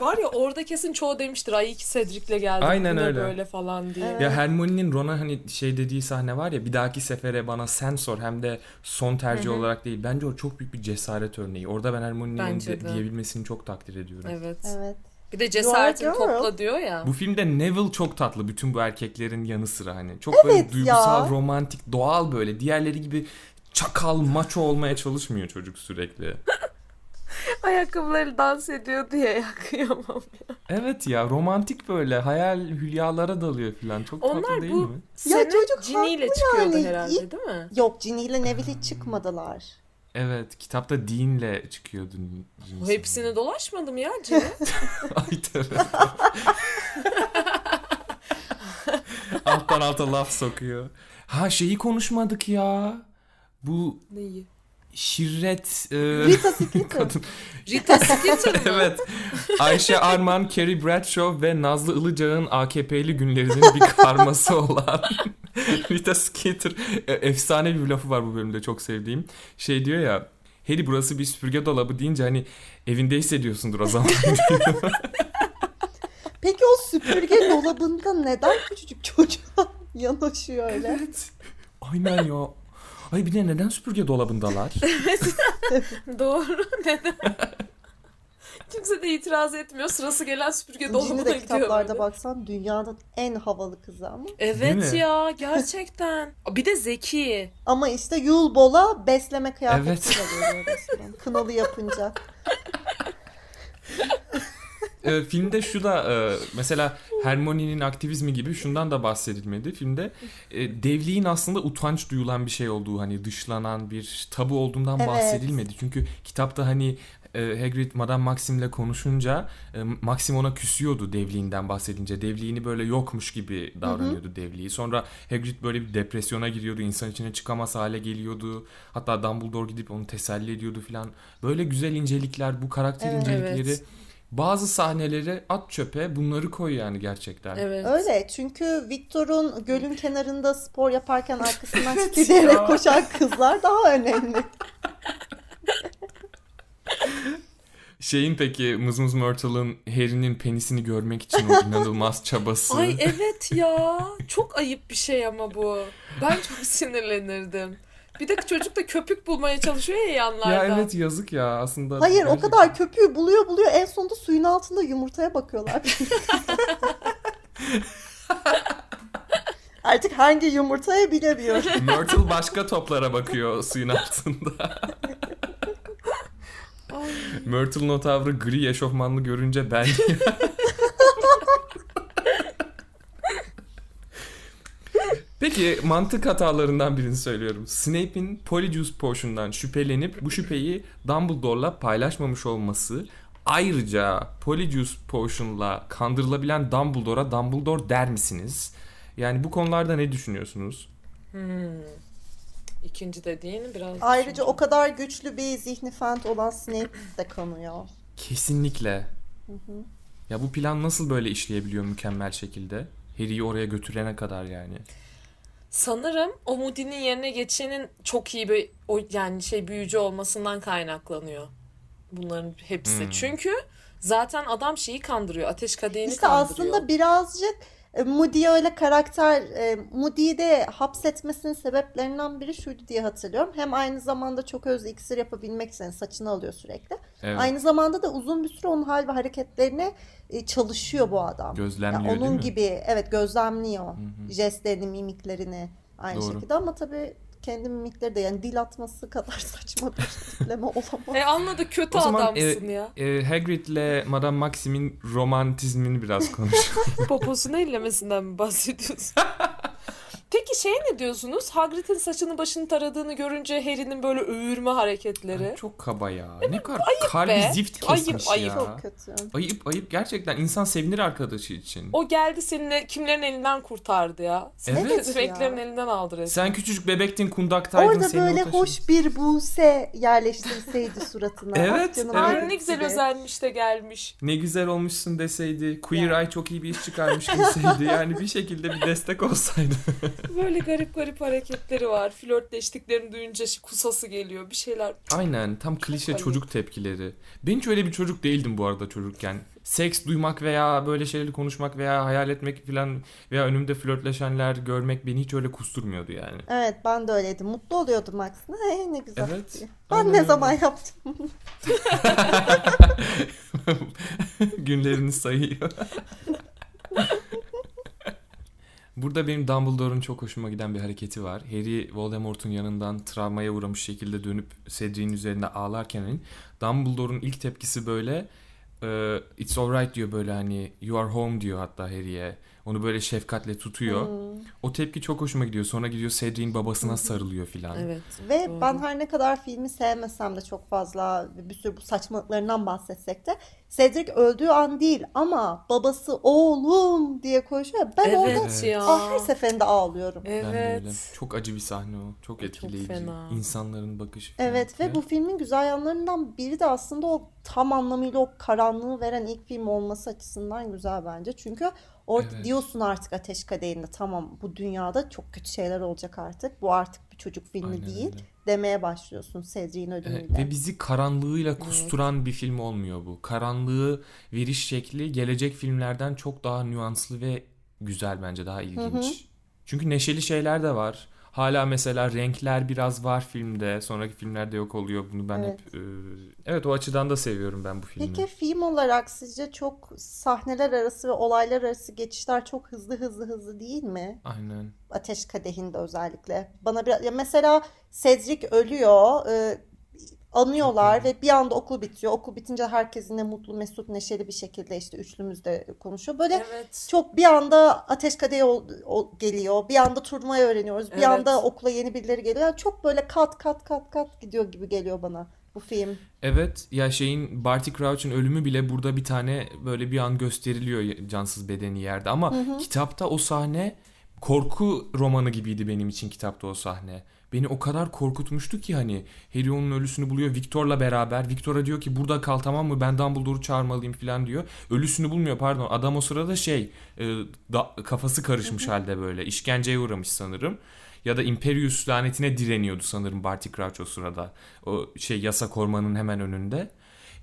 Var ya orada kesin çoğu demiştir ay iki Cedric'le geldim. Aynen öyle. böyle falan diye. Evet. ya Hermione'nin Ron'a hani şey dediği sahne var ya bir dahaki sefere bana sen sor hem de son tercih Hı hı. olarak değil. Bence o çok büyük bir cesaret örneği. Orada ben Hermione'nin de. diyebilmesini çok takdir ediyorum. Evet. Evet. Bir de cesaretini topla diyor ya. Bu filmde Neville çok tatlı bütün bu erkeklerin yanı sıra hani. Çok Evet böyle duygusal, ya. romantik, doğal böyle. Diğerleri gibi çakal, maço olmaya çalışmıyor çocuk sürekli. Ayakkabıları dans ediyor diye yakıyamam. Evet ya romantik böyle hayal hülyalara dalıyor falan. Çok Onlar tatlı değil bu- mi? Sene çocuk haklı çıkıyordu yani. herhalde değil mi? Yok Ginny ile Neville hiç çıkmadılar. Evet kitapta Dean'le çıkıyordu. O hepsini dolaşmadım ya Ginny. Ay. Alttan alta laf sokuyor. Ha şeyi konuşmadık ya. Bu Neyi? şirret e, Rita Skeeter. kadın. Rita Skeeter mı? evet. Ayşe Arman, Carrie Bradshaw ve Nazlı Ilıcak'ın AKP'li günlerinin bir karması olan Rita Skeeter e, efsane bir lafı var bu bölümde çok sevdiğim. Şey diyor ya Harry burası bir süpürge dolabı deyince hani evinde hissediyorsundur o zaman. Peki o süpürge dolabında neden küçücük çocuğa yanaşıyor öyle? evet. Aynen ya. Ay bir de neden süpürge dolabındalar? Doğru. Neden? Kimse de itiraz etmiyor. Sırası gelen süpürge dolabına de gidiyor. kitaplarda böyle. baksan dünyanın en havalı kızı ama. Evet ya gerçekten. Bir de zeki. Ama işte Yule Ball'a besleme Evet. kıyafetiyle geliyor resmen. Kınalı yapınca. e, filmde şu da e, mesela Hermione'nin aktivizmi gibi şundan da bahsedilmedi. Filmde e, devliğin aslında utanç duyulan bir şey olduğu hani dışlanan bir tabu olduğundan Evet. bahsedilmedi. Çünkü kitapta hani e, Hagrid Madame Maxim'le konuşunca e, Maxim ona küsüyordu devliğinden bahsedince. Devliğini böyle yokmuş gibi davranıyordu devliği. Sonra Hagrid böyle bir depresyona giriyordu. insan içine çıkamaz hale geliyordu. Hatta Dumbledore gidip onu teselli ediyordu falan. Böyle güzel incelikler, bu karakter Evet. incelikleri Evet. bazı sahneleri at çöpe bunları koy yani gerçekten. Evet. Öyle çünkü Victor'un gölün kenarında spor yaparken arkasından Evet titreyerek ya. koşan kızlar daha önemli. Şeyin peki Mızmız Myrtle'ın Harry'nin penisini görmek için o inanılmaz çabası. Ay evet ya. Çok ayıp bir şey ama bu. Ben çok sinirlenirdim. Bir de çocuk da köpük bulmaya çalışıyor ya yanlarda. ya evet yazık ya aslında. Hayır o gerçekten- kadar köpüğü buluyor buluyor en sonunda suyun altında yumurtaya bakıyorlar. Artık hangi yumurtaya bilemiyorum. Myrtle başka toplara bakıyor suyun altında. Ay. Myrtle'ın o tavrı gri eşofmanlı görünce ben... Peki Peki mantık hatalarından birini söylüyorum. Snape'in Polyjuice Potion'dan şüphelenip bu şüpheyi Dumbledore'la paylaşmamış olması ayrıca Polyjuice Potion'la kandırılabilen Dumbledore'a Dumbledore der misiniz? Yani bu konularda ne düşünüyorsunuz? Hmm. İkinci dediğin biraz... Ayrıca düşünce. o kadar güçlü bir zihni fent olan Snape de kanıyor. Kesinlikle. Ya bu plan nasıl böyle işleyebiliyor mükemmel şekilde? Harry'i oraya götürene kadar yani. Sanırım o Moody'nin yerine geçenin çok iyi bir o yani şey büyücü olmasından kaynaklanıyor. Bunların hepsi. Hmm. Çünkü zaten adam şeyi kandırıyor. Ateş kadehini İşte kandırıyor. aslında birazcık e, Moody'ye öyle karakter, e, Moody'yi de hapsetmesinin sebeplerinden biri şuydu diye hatırlıyorum. Hem aynı zamanda çok özlü iksir yapabilmek için saçını alıyor sürekli. Evet. Aynı zamanda da uzun bir süre onun hal ve hareketlerini e, çalışıyor bu adam. Gözlemliyor Yani değil onun mi? gibi evet gözlemliyor hı. jestlerini, mimiklerini aynı Doğru. şekilde ama tabii kendi mimikleri de yani dil atması kadar saçma bir tipleme olamaz. E anladık kötü O zaman adamsın e, ya. e, Hagrid'le Madame Maxim'in romantizmini biraz konuşalım. Poposunu ellemesinden mi bahsediyorsun? Peki şey ne diyorsunuz? Hagrid'in saçını başını taradığını görünce Harry'nin böyle övürme hareketleri. Çok kaba ya. Ne kadar kalbi be. zift Ayıp, kesmiş ayıp. ya. Çok kötü. Ayıp ayıp gerçekten insan sevinir arkadaşı için. O geldi seninle kimlerin elinden kurtardı ya. Seni Evet ya. elinden aldı resmen. Sen küçücük bebektin kundaktaydın Orada seni böyle hoş bir buse yerleştirseydi suratına. Evet, canım evet. Ay ne güzel özenmiş de gelmiş. Ne güzel olmuşsun deseydi. Queer Eye çok iyi bir iş çıkarmış deseydi. Yani bir şekilde bir destek olsaydı. Böyle garip garip hareketleri var. Flörtleştiklerini duyunca şi- kusası geliyor. Bir şeyler. Aynen tam klişe çocuk tepkileri. Ben hiç öyle bir çocuk değildim bu arada çocukken. Seks duymak veya böyle şeyleri konuşmak veya hayal etmek falan veya önümde flörtleşenler görmek beni hiç öyle kusturmuyordu yani. Evet ben de öyleydim. Mutlu oluyordum aksine. Hey, ne güzel. Evet, diye. Ben aynen ne zaman yaptım? Günlerini sayıyor. Burada benim Dumbledore'un çok hoşuma giden bir hareketi var. Harry Voldemort'un yanından travmaya uğramış şekilde dönüp Cedric'in üzerinde ağlarken hani Dumbledore'un ilk tepkisi böyle e, It's alright diyor böyle hani You are home diyor hatta Harry'e. Onu böyle şefkatle tutuyor. Hmm. O tepki çok hoşuma gidiyor. Sonra gidiyor Cedric'in babasına sarılıyor filan. Evet. Ve Doğru. ben her ne kadar filmi sevmesem de çok fazla bir sürü bu saçmalıklarından bahsetsek de Cedric öldüğü an değil ama babası oğlum diye koşuyor. Ben orada Evet ya. ah, her seferinde ağlıyorum. Ben de öyle. Evet. Çok acı bir sahne o. Çok Çok etkileyici. fena. İnsanların bakışı falan. Evet ve bu filmin güzel yanlarından biri de aslında o tam anlamıyla o karanlığı veren ilk film olması açısından güzel bence. Çünkü orada Evet. diyorsun artık Ateş Kadehi'nde tamam bu dünyada çok kötü şeyler olacak artık. Bu artık bir çocuk filmi Aynen değil öyle. demeye başlıyorsun Cedric'in Evet, ölümüyle. ve bizi karanlığıyla kusturan bir film olmuyor bu. Karanlığı veriş şekli gelecek filmlerden çok daha nüanslı ve güzel bence daha ilginç. Çünkü neşeli şeyler de var. Hala mesela renkler biraz var filmde. Sonraki filmlerde yok oluyor. Bunu ben Evet. hep e, evet o açıdan da seviyorum ben bu filmi. Peki film olarak sizce çok sahneler arası ve olaylar arası geçişler çok hızlı hızlı hızlı değil mi? Aynen. Ateş Kadehi'nde özellikle. Bana bir ya mesela Cedric ölüyor, e, anıyorlar ve bir anda okul bitiyor. Okul bitince herkes yine mutlu, mesut, neşeli bir şekilde işte üçlümüz de konuşuyor. Böyle Evet. çok bir anda Ateş Kadehi ol- ol- geliyor. Bir anda turnuvayı öğreniyoruz. Bir Evet. anda okula yeni birileri geliyor. Yani çok böyle kat kat kat kat gidiyor gibi geliyor bana bu film. Evet ya şeyin Barty Crouch'un ölümü bile burada bir tane böyle bir an gösteriliyor cansız bedeni yerde ama kitapta o sahne korku romanı gibiydi benim için kitapta o sahne. Beni o kadar korkutmuştu ki hani Harry onun ölüsünü buluyor Victor'la beraber. Victor'a diyor ki burada kal tamam mı ben Dumbledore'u çağırmalıyım falan diyor. Ölüsünü bulmuyor pardon adam o sırada şey e, da- kafası karışmış halde böyle işkenceye uğramış sanırım. Ya da Imperius lanetine direniyordu sanırım Barty Crouch o sırada. O şey yasak ormanın hemen önünde.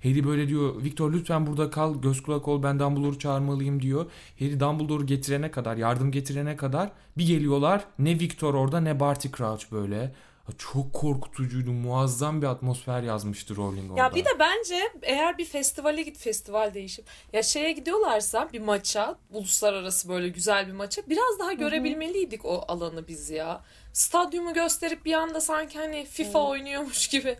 Harry böyle diyor Victor lütfen burada kal göz kulak ol ben Dumbledore'u çağırmalıyım diyor. Harry Dumbledore'u getirene kadar yardım getirene kadar bir geliyorlar ne Victor orada ne Barty Crouch böyle. Çok korkutucuydu muazzam bir atmosfer yazmıştı Rowling orada. Ya bir de bence eğer bir festivale git festival değişip ya şeye gidiyorlarsa bir maça uluslararası böyle güzel bir maça biraz daha görebilmeliydik o alanı biz ya. Stadyumu gösterip bir anda sanki hani FIFA oynuyormuş gibi.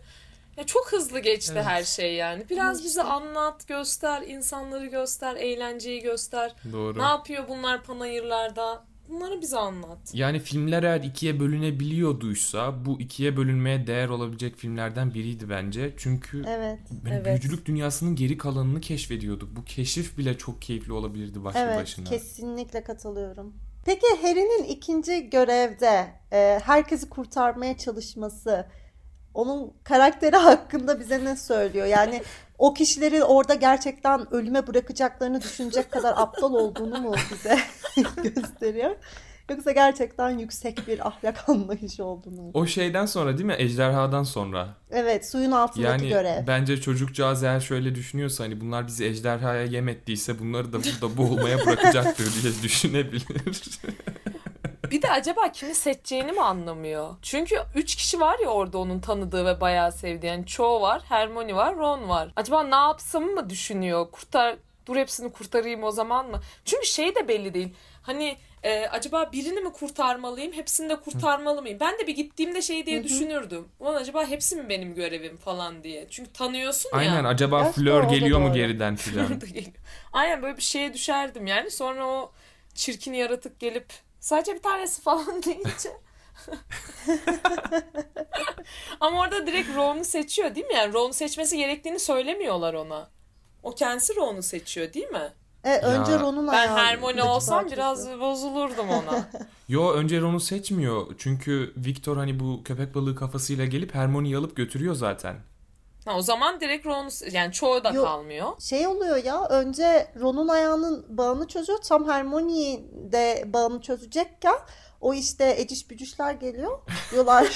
Ya çok hızlı geçti Evet. her şey yani. Biraz bize anlat, göster, insanları göster, eğlenceyi göster. Doğru. Ne yapıyor bunlar panayırlarda? Bunları bize anlat. Yani filmler eğer ikiye bölünebiliyorduysa bu ikiye bölünmeye değer olabilecek filmlerden biriydi bence. Çünkü Evet. böyle Evet. büyücülük dünyasının geri kalanını keşfediyorduk. Bu keşif bile çok keyifli olabilirdi başlı Evet, başına. kesinlikle katılıyorum. Peki Harry'nin ikinci görevde e, herkesi kurtarmaya çalışması, onun karakteri hakkında bize ne söylüyor? Yani o kişileri orada gerçekten ölüme bırakacaklarını düşünecek kadar aptal olduğunu mu bize gösteriyor? Yoksa gerçekten yüksek bir ahlak anlayışı olduğunu mu? O şeyden sonra değil mi? Ejderhadan sonra. Evet, suyun altındaki Yani görev. bence çocukcağız eğer şöyle düşünüyorsa hani bunlar bizi ejderhaya yem ettiyse bunları da burada boğulmaya bırakacaktır diye düşünebilir. Bir de acaba kimi seçeceğini mi anlamıyor? Çünkü üç kişi var ya orada onun tanıdığı ve bayağı sevdiği. Yani Cho var, Hermione var, Ron var. Acaba ne yapsam mı düşünüyor? Kurtar, dur hepsini kurtarayım o zaman mı? Çünkü şey de belli değil. Hani e, acaba birini mi kurtarmalıyım, hepsini de kurtarmalı mıyım? Ben de bir gittiğimde şey diye düşünürdüm. Ulan acaba hepsi mi benim görevim falan diye. Çünkü tanıyorsun ya. Aynen acaba o da geliyor mu doğru. geriden filan. Aynen böyle bir şeye düşerdim yani. Sonra o çirkin yaratık gelip sadece bir tanesi falan deyince. Ama orada direkt Ron'u seçiyor değil mi? Yani Ron'u seçmesi gerektiğini söylemiyorlar ona. O kendisi Ron'u seçiyor değil mi? E, önce Ya, Ron'un Ben Hermione olsam parçası. biraz bozulurdum ona. Yo önce Ron'u seçmiyor. Çünkü Victor hani bu köpek balığı kafasıyla gelip Hermione'yi alıp götürüyor zaten. Ha, o zaman direkt Ron'u yani çoğu da Yok. kalmıyor. Şey oluyor ya önce Ron'un ayağının bağını çözüyor. Tam Hermione de bağını çözecekken o işte eciş bücüşler geliyor. Diyorlar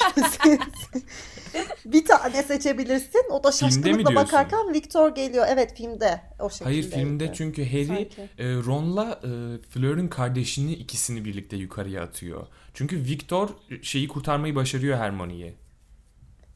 bir tane seçebilirsin. O da şaşkınlıkla bakarken Victor geliyor. Evet filmde o şekilde. Hayır filmde çünkü Harry Sanki. e, Ron'la e, Fleur'ün kardeşini ikisini birlikte yukarıya atıyor. Çünkü Victor e, şeyi kurtarmayı başarıyor Hermione'yi.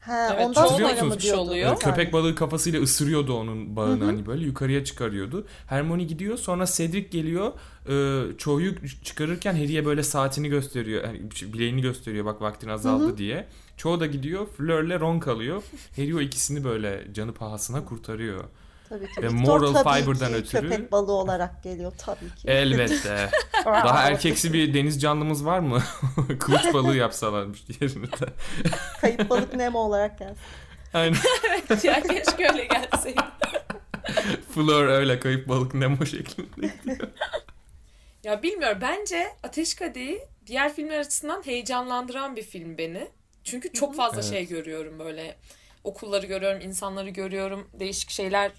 Ha, Evet, ondan sonra mı oluyor. E, köpek balığı kafasıyla ısırıyordu onun bağını Hı hı. hani böyle yukarıya çıkarıyordu. Hermione gidiyor sonra Cedric geliyor. E, çoğuyu çıkarırken Harry'e böyle saatini gösteriyor. Yani bileğini gösteriyor bak vaktin azaldı Hı hı. diye. Çoğu da gidiyor. Fleur'le Ron kalıyor. Harry o ikisini böyle canı pahasına kurtarıyor. Tabii ki. Ve Victor moral tabii fiber'dan ki ötürü- köpek balığı olarak geliyor tabii ki. Elbette. Daha erkeksi bir deniz canlımız var mı? Kılıç balığı yapsalarmış yerine de. Kayıp balık Nemo olarak gelsin. Aynen. ya keşke öyle gelseydi. Fleur öyle kayıp balık Nemo şeklinde. Ya bilmiyorum bence Ateş Kadehi diğer filmler açısından heyecanlandıran bir film beni. Çünkü çok fazla Evet. şey görüyorum böyle. Okulları görüyorum, insanları görüyorum, değişik şeyler,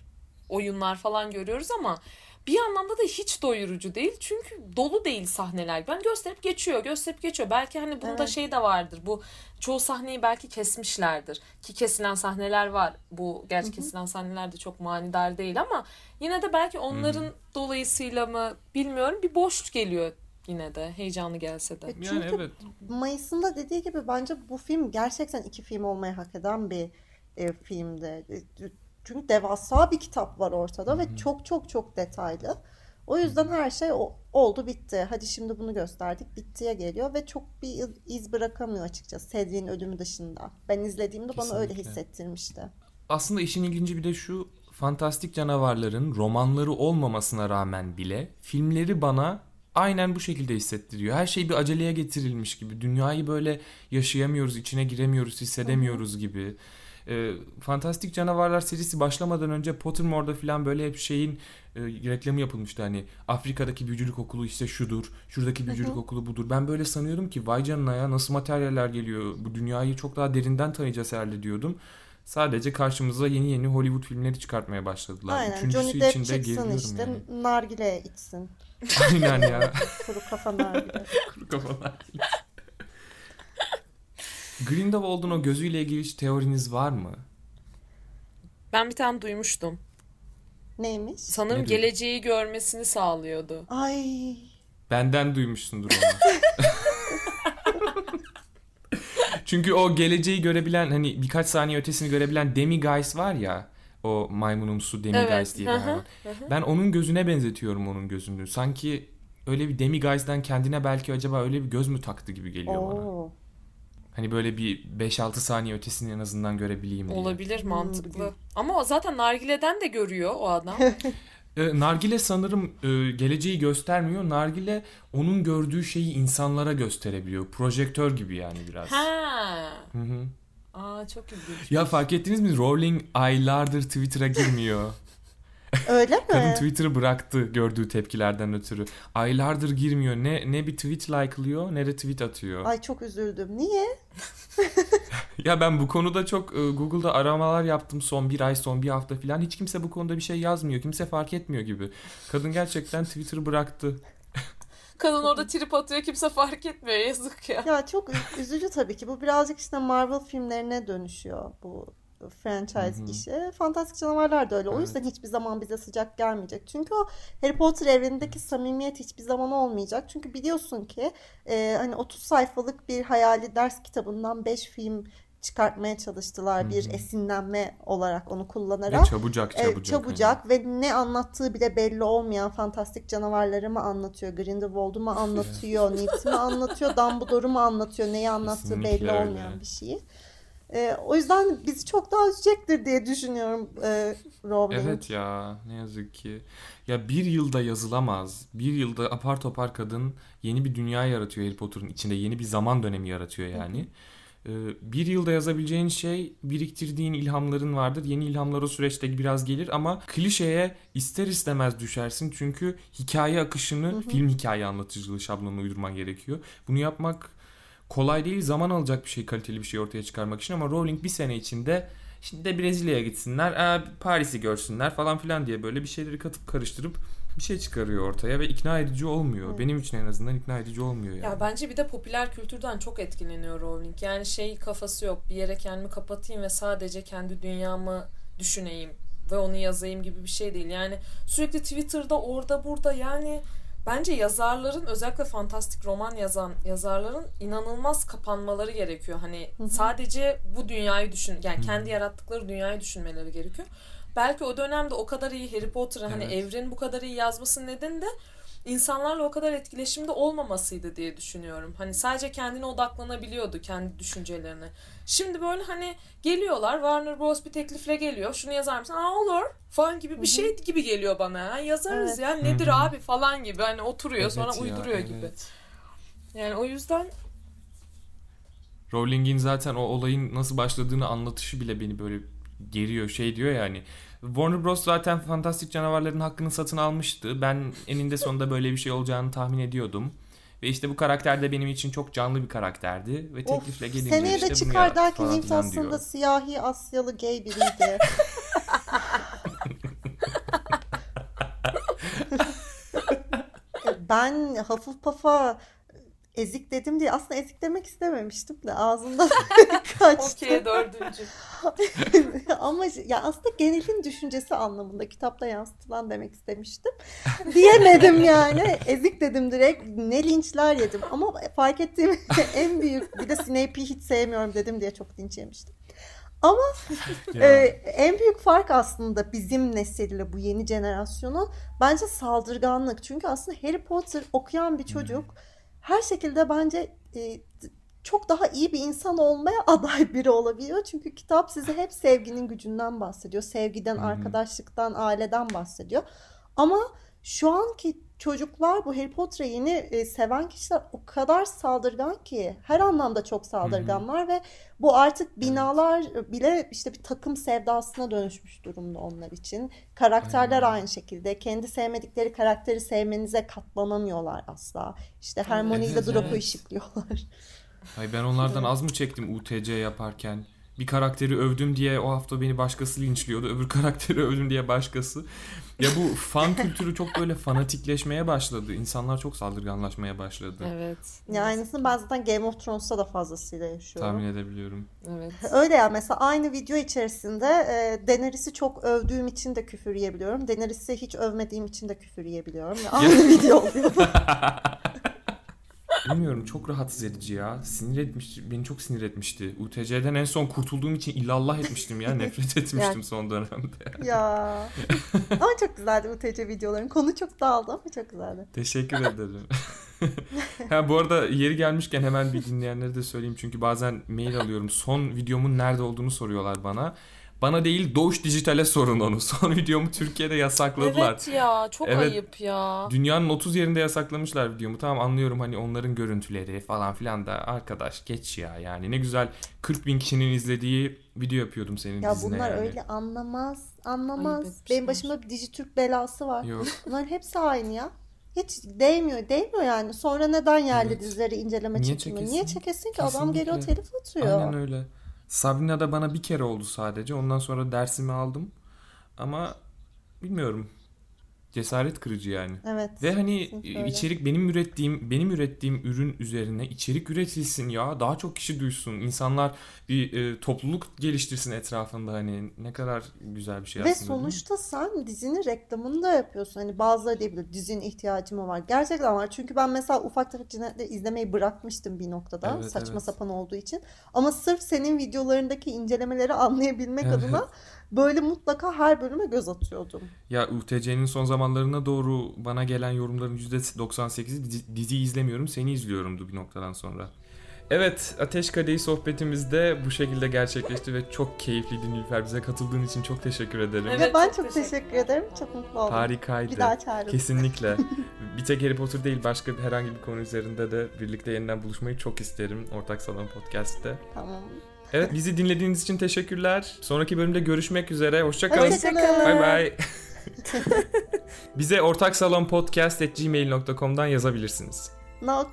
oyunlar falan görüyoruz ama bir anlamda da hiç doyurucu değil. Çünkü dolu değil sahneler. Ben gösterip geçiyor, gösterip geçiyor. Belki hani bunda Evet. şey de vardır. Bu çoğu sahneyi belki kesmişlerdir. Ki kesilen sahneler var. Bu gerçi kesilen sahneler de çok manidar değil ama yine de belki onların dolayısıyla mı bilmiyorum bir boş geliyor yine de heyecanlı gelse de. E, Yani Çünkü evet. Mayıs'ın da dediği gibi bence bu film gerçekten iki film olmayı hak eden bir e, filmdi. E, Çünkü devasa bir kitap var ortada ve çok çok çok detaylı. O yüzden her şey oldu bitti. Hadi şimdi bunu gösterdik. Bittiye geliyor ve çok bir iz- bırakamıyor açıkçası Cedric'in ölümü dışında. Ben izlediğimde bana öyle Kesinlikle. hissettirmişti. Aslında işin ilginci bir de şu fantastik canavarların romanları olmamasına rağmen bile filmleri bana aynen bu şekilde hissettiriyor. Her şey bir aceleye getirilmiş gibi. Dünyayı böyle yaşayamıyoruz, içine giremiyoruz, hissedemiyoruz gibi. Ee, Fantastik Canavarlar serisi başlamadan önce Pottermore'da falan böyle hep şeyin e, reklamı yapılmıştı. Hani Afrika'daki büyücülük okulu işte şudur, şuradaki büyücülük okulu budur. Ben böyle sanıyordum ki vay canına ya nasıl materyaller geliyor. Bu dünyayı çok daha derinden tanıyacağız herhalde diyordum. Sadece karşımıza yeni yeni Hollywood filmleri çıkartmaya başladılar. Aynen. Üçüncüsü Johnny Depp için de çıksın işte yani. nargile içsin. Aynen ya. Kuru kafa nargile. Kuru kafalar. Grindelwald'un o gözüyle ilgili hiç teoriniz var mı? Ben bir tane duymuştum. Neymiş? Sanırım Ne duydun? geleceği görmesini sağlıyordu. Ay Benden duymuşsundur onu. Çünkü o geleceği görebilen hani birkaç saniye ötesini görebilen Demiguise var ya o maymunumsu Demiguise Evet, diye bir hı hı, hayvan. Ben onun gözüne benzetiyorum onun gözünü. Sanki öyle bir Demiguise'den kendine belki acaba öyle bir göz mü taktı gibi geliyor bana. Oo. Hani böyle bir 5-6 saniye ötesini en azından görebileyim diye. Olabilir Hmm, mantıklı. Ama zaten nargileden de görüyor o adam. E, Nargile sanırım e, geleceği göstermiyor. Nargile onun gördüğü şeyi insanlara gösterebiliyor. Projektör gibi yani biraz. Ha. Hı hı. Aa çok ilginç. Ya fark ettiniz mi? Rowling aylardır Twitter'a girmiyor. Öyle mi? Kadın Twitter'ı bıraktı gördüğü tepkilerden ötürü. Aylardır girmiyor. Ne ne bir tweet like'lıyor ne de tweet atıyor. Ay çok üzüldüm. Niye? Ya ben bu konuda çok e, Google'da aramalar yaptım son bir ay son bir hafta falan. Hiç kimse bu konuda bir şey yazmıyor. Kimse fark etmiyor gibi. Kadın gerçekten Twitter'ı bıraktı. Kadın orada trip atıyor kimse fark etmiyor yazık ya. Ya çok üzücü tabii ki. Bu birazcık işte Marvel filmlerine dönüşüyor bu franchise Hı hı. işi. Fantastik canavarlar da öyle. O yüzden hiçbir zaman bize sıcak gelmeyecek. Çünkü o Harry Potter evrenindeki samimiyet hiçbir zaman olmayacak. Çünkü biliyorsun ki e, hani 30 sayfalık bir hayali ders kitabından 5 film çıkartmaya çalıştılar. Bir Hı hı. esinlenme olarak onu Ve kullanarak. çabucak E, çabucak. çabucak ve ne anlattığı bile belli olmayan fantastik canavarları mı anlatıyor, Grindelwald'u mu anlatıyor, Newt'u mu anlatıyor, Dumbledore'u mu anlatıyor, neyi anlattığı belli Kesinlikle öyle. olmayan bir şeyi. E, o yüzden bizi çok daha üzecektir diye düşünüyorum e, Rowling. Evet ya ne yazık ki. Ya bir yılda yazılamaz. Bir yılda apar topar kadın yeni bir dünya yaratıyor Harry Potter'ın içinde. Yeni bir zaman dönemi yaratıyor yani. Ee, Bir yılda yazabileceğin şey biriktirdiğin ilhamların vardır. Yeni ilhamlar o süreçte biraz gelir ama klişeye ister istemez düşersin. Çünkü hikaye akışını film hikaye anlatıcılığı şablonuna uydurman gerekiyor. Bunu yapmak kolay değil. Zaman alacak bir şey kaliteli bir şey ortaya çıkarmak için ama Rowling bir sene içinde Şimdi de Brezilya'ya gitsinler, "Aa, Paris'i görsünler falan filan diye böyle bir şeyleri katıp karıştırıp bir şey çıkarıyor ortaya ve ikna edici olmuyor. Evet. Benim için en azından ikna edici olmuyor yani. Ya bence bir de popüler kültürden çok etkileniyor Rowling. Yani şey kafası yok. Bir yere kendimi kapatayım ve sadece kendi dünyamı düşüneyim ve onu yazayım gibi bir şey değil. Yani sürekli Twitter'da orada burada yani bence yazarların özellikle fantastik roman yazan yazarların inanılmaz kapanmaları gerekiyor. Hani sadece bu dünyayı düşün yani kendi yarattıkları dünyayı düşünmeleri gerekiyor. Belki o dönemde o kadar iyi Harry Potter'ın hani Evet. evreni bu kadar iyi yazmasının nedeni de insanlarla o kadar etkileşimde olmamasıydı diye düşünüyorum. Hani sadece kendine odaklanabiliyordu kendi düşüncelerine. Şimdi böyle hani geliyorlar Warner Bros bir teklifle geliyor. Şunu yazar mısın? Aa olur falan gibi bir şey gibi geliyor bana. Ha, yazarız Evet. ya nedir Hı hı. abi falan gibi. Hani oturuyor Evet sonra ya, uyduruyor gibi. evet. Yani o yüzden Rowling'in zaten o olayın nasıl başladığını anlatışı bile beni böyle geriyor. Şey diyor yani. Warner Bros zaten fantastik canavarların hakkını satın almıştı. Ben eninde sonunda böyle bir şey olacağını tahmin ediyordum. Ve işte bu karakter de benim için çok canlı bir karakterdi. Ve teklifle gelince seneye işte de çıkar Newt filan aslında diyor. siyahi Asyalı gay biriydi. Ben Hufflepuff'a ezik dedim diye aslında ezik demek istememiştim de ağzımdan kaçtı. okey dördüncü. Ama ya aslında genelin düşüncesi anlamında kitapta yansıtılan demek istemiştim. Diyemedim yani. Ezik dedim direkt. Ne linçler yedim. Ama fark ettiğim en büyük bir de Snape'i hiç sevmiyorum dedim diye çok linç yemiştim. Ama e, en büyük fark aslında bizim nesille bu yeni jenerasyonun bence saldırganlık. Çünkü aslında Harry Potter okuyan bir çocuk her şekilde bence e, çok daha iyi bir insan olmaya aday biri olabiliyor. Çünkü kitap size hep sevginin gücünden bahsediyor. Sevgiden, Hı hı. arkadaşlıktan, aileden bahsediyor. Ama şu anki çocuklar bu Harry Potter'ı yeni e, seven kişiler o kadar saldırgan ki her anlamda çok saldırganlar ve bu artık binalar bile işte bir takım sevdasına dönüşmüş durumda onlar için. Karakterler Aynen. aynı şekilde. Kendi sevmedikleri karakteri sevmenize katlanamıyorlar asla. İşte Hermione ile Evet, Draco'yu evet. şipliyorlar. Ay ben onlardan az mı çektim UTC yaparken? Bir karakteri övdüm diye o hafta beni başkası linçliyordu. Öbür karakteri övdüm diye başkası. Ya bu fan kültürü çok böyle fanatikleşmeye başladı. İnsanlar çok saldırganlaşmaya başladı. Evet. Yani aynısını ben zaten Game of Thrones'ta da fazlasıyla yaşıyorum. Tahmin edebiliyorum. Evet. Öyle ya mesela aynı video içerisinde e, Daenerys'i çok övdüğüm için de küfür yiyebiliyorum. Daenerys'i hiç övmediğim için de küfür yiyebiliyorum. Aynı video oluyor. Bilmiyorum çok rahatsız edici ya. Sinir etmiş, beni çok sinir etmişti. UTC'den en son kurtulduğum için illallah etmiştim ya. Nefret etmiştim Yani- son dönemde. ya. Ama çok güzeldi bu TC videoların. Konu çok dağıldı ama çok güzeldi. Teşekkür ederim. ha, bu arada yeri gelmişken hemen bir dinleyenlere de söyleyeyim. Çünkü bazen mail alıyorum. Son videomun nerede olduğunu soruyorlar bana. Bana değil Doğuş Dijital'e sorun onu. Son videomu Türkiye'de yasakladılar. Evet ya çok Evet. ayıp ya. Dünyanın 30 yerinde yasaklamışlar videomu. Tamam anlıyorum hani onların görüntüleri falan filan da arkadaş geç ya yani ne güzel 40 bin kişinin izlediği video yapıyordum senin Ya dizine bunlar yani. öyle anlamaz, anlamaz. Benim başıma bir Dijitürk belası var. Yok. Bunların hepsi aynı ya. Hiç değmiyor, değmiyor yani. Sonra neden yerli Evet. dizileri inceleme Niye çekimi? çekesin? Niye çekesin ki? Adam geliyor Kesinlikle. telif atıyor. Aynen öyle. Sabrina da bana bir kere oldu sadece. Ondan sonra dersimi aldım. Ama bilmiyorum. Cesaret kırıcı yani. Evet. Ve hani öyle. içerik benim ürettiğim benim ürettiğim ürün üzerine içerik üretilsin ya daha çok kişi duysun insanlar bir e, topluluk geliştirsin etrafında hani ne kadar güzel bir şey Ve aslında mi? sonuçta sen dizinin reklamını da yapıyorsun. Hani bazıları diyebilir dizinin ihtiyacı mı var? Gerçekten var. Çünkü ben mesela Ufak Tefek Cinayetleri izlemeyi bırakmıştım bir noktada. Evet, saçma evet. sapan olduğu için. Ama sırf senin videolarındaki incelemeleri anlayabilmek Evet. adına böyle mutlaka her bölüme göz atıyordum. Ya UTC'nin son zamanlarına doğru bana gelen yorumların %98'i dizi, dizi izlemiyorum seni izliyorumdu bir noktadan sonra. Evet Ateş Kadehi sohbetimizde bu şekilde gerçekleşti ve çok keyifliydi Nilüfer bize katıldığın için çok teşekkür ederim. Evet, Ve ben çok çok teşekkür teşekkür ederim. Çok mutlu oldum. Harikaydı. Bir daha çağırın. Kesinlikle. bir tek Harry Potter değil başka herhangi bir konu üzerinde de birlikte yeniden buluşmayı çok isterim Ortak Salon Podcast'te. Tamam. Evet bizi dinlediğiniz için teşekkürler. Sonraki bölümde görüşmek üzere. Hoşçakalın. Hoşçakalın. Bay bay. Bize ortaksalonpodcast.gmail.com'dan yazabilirsiniz. Nox.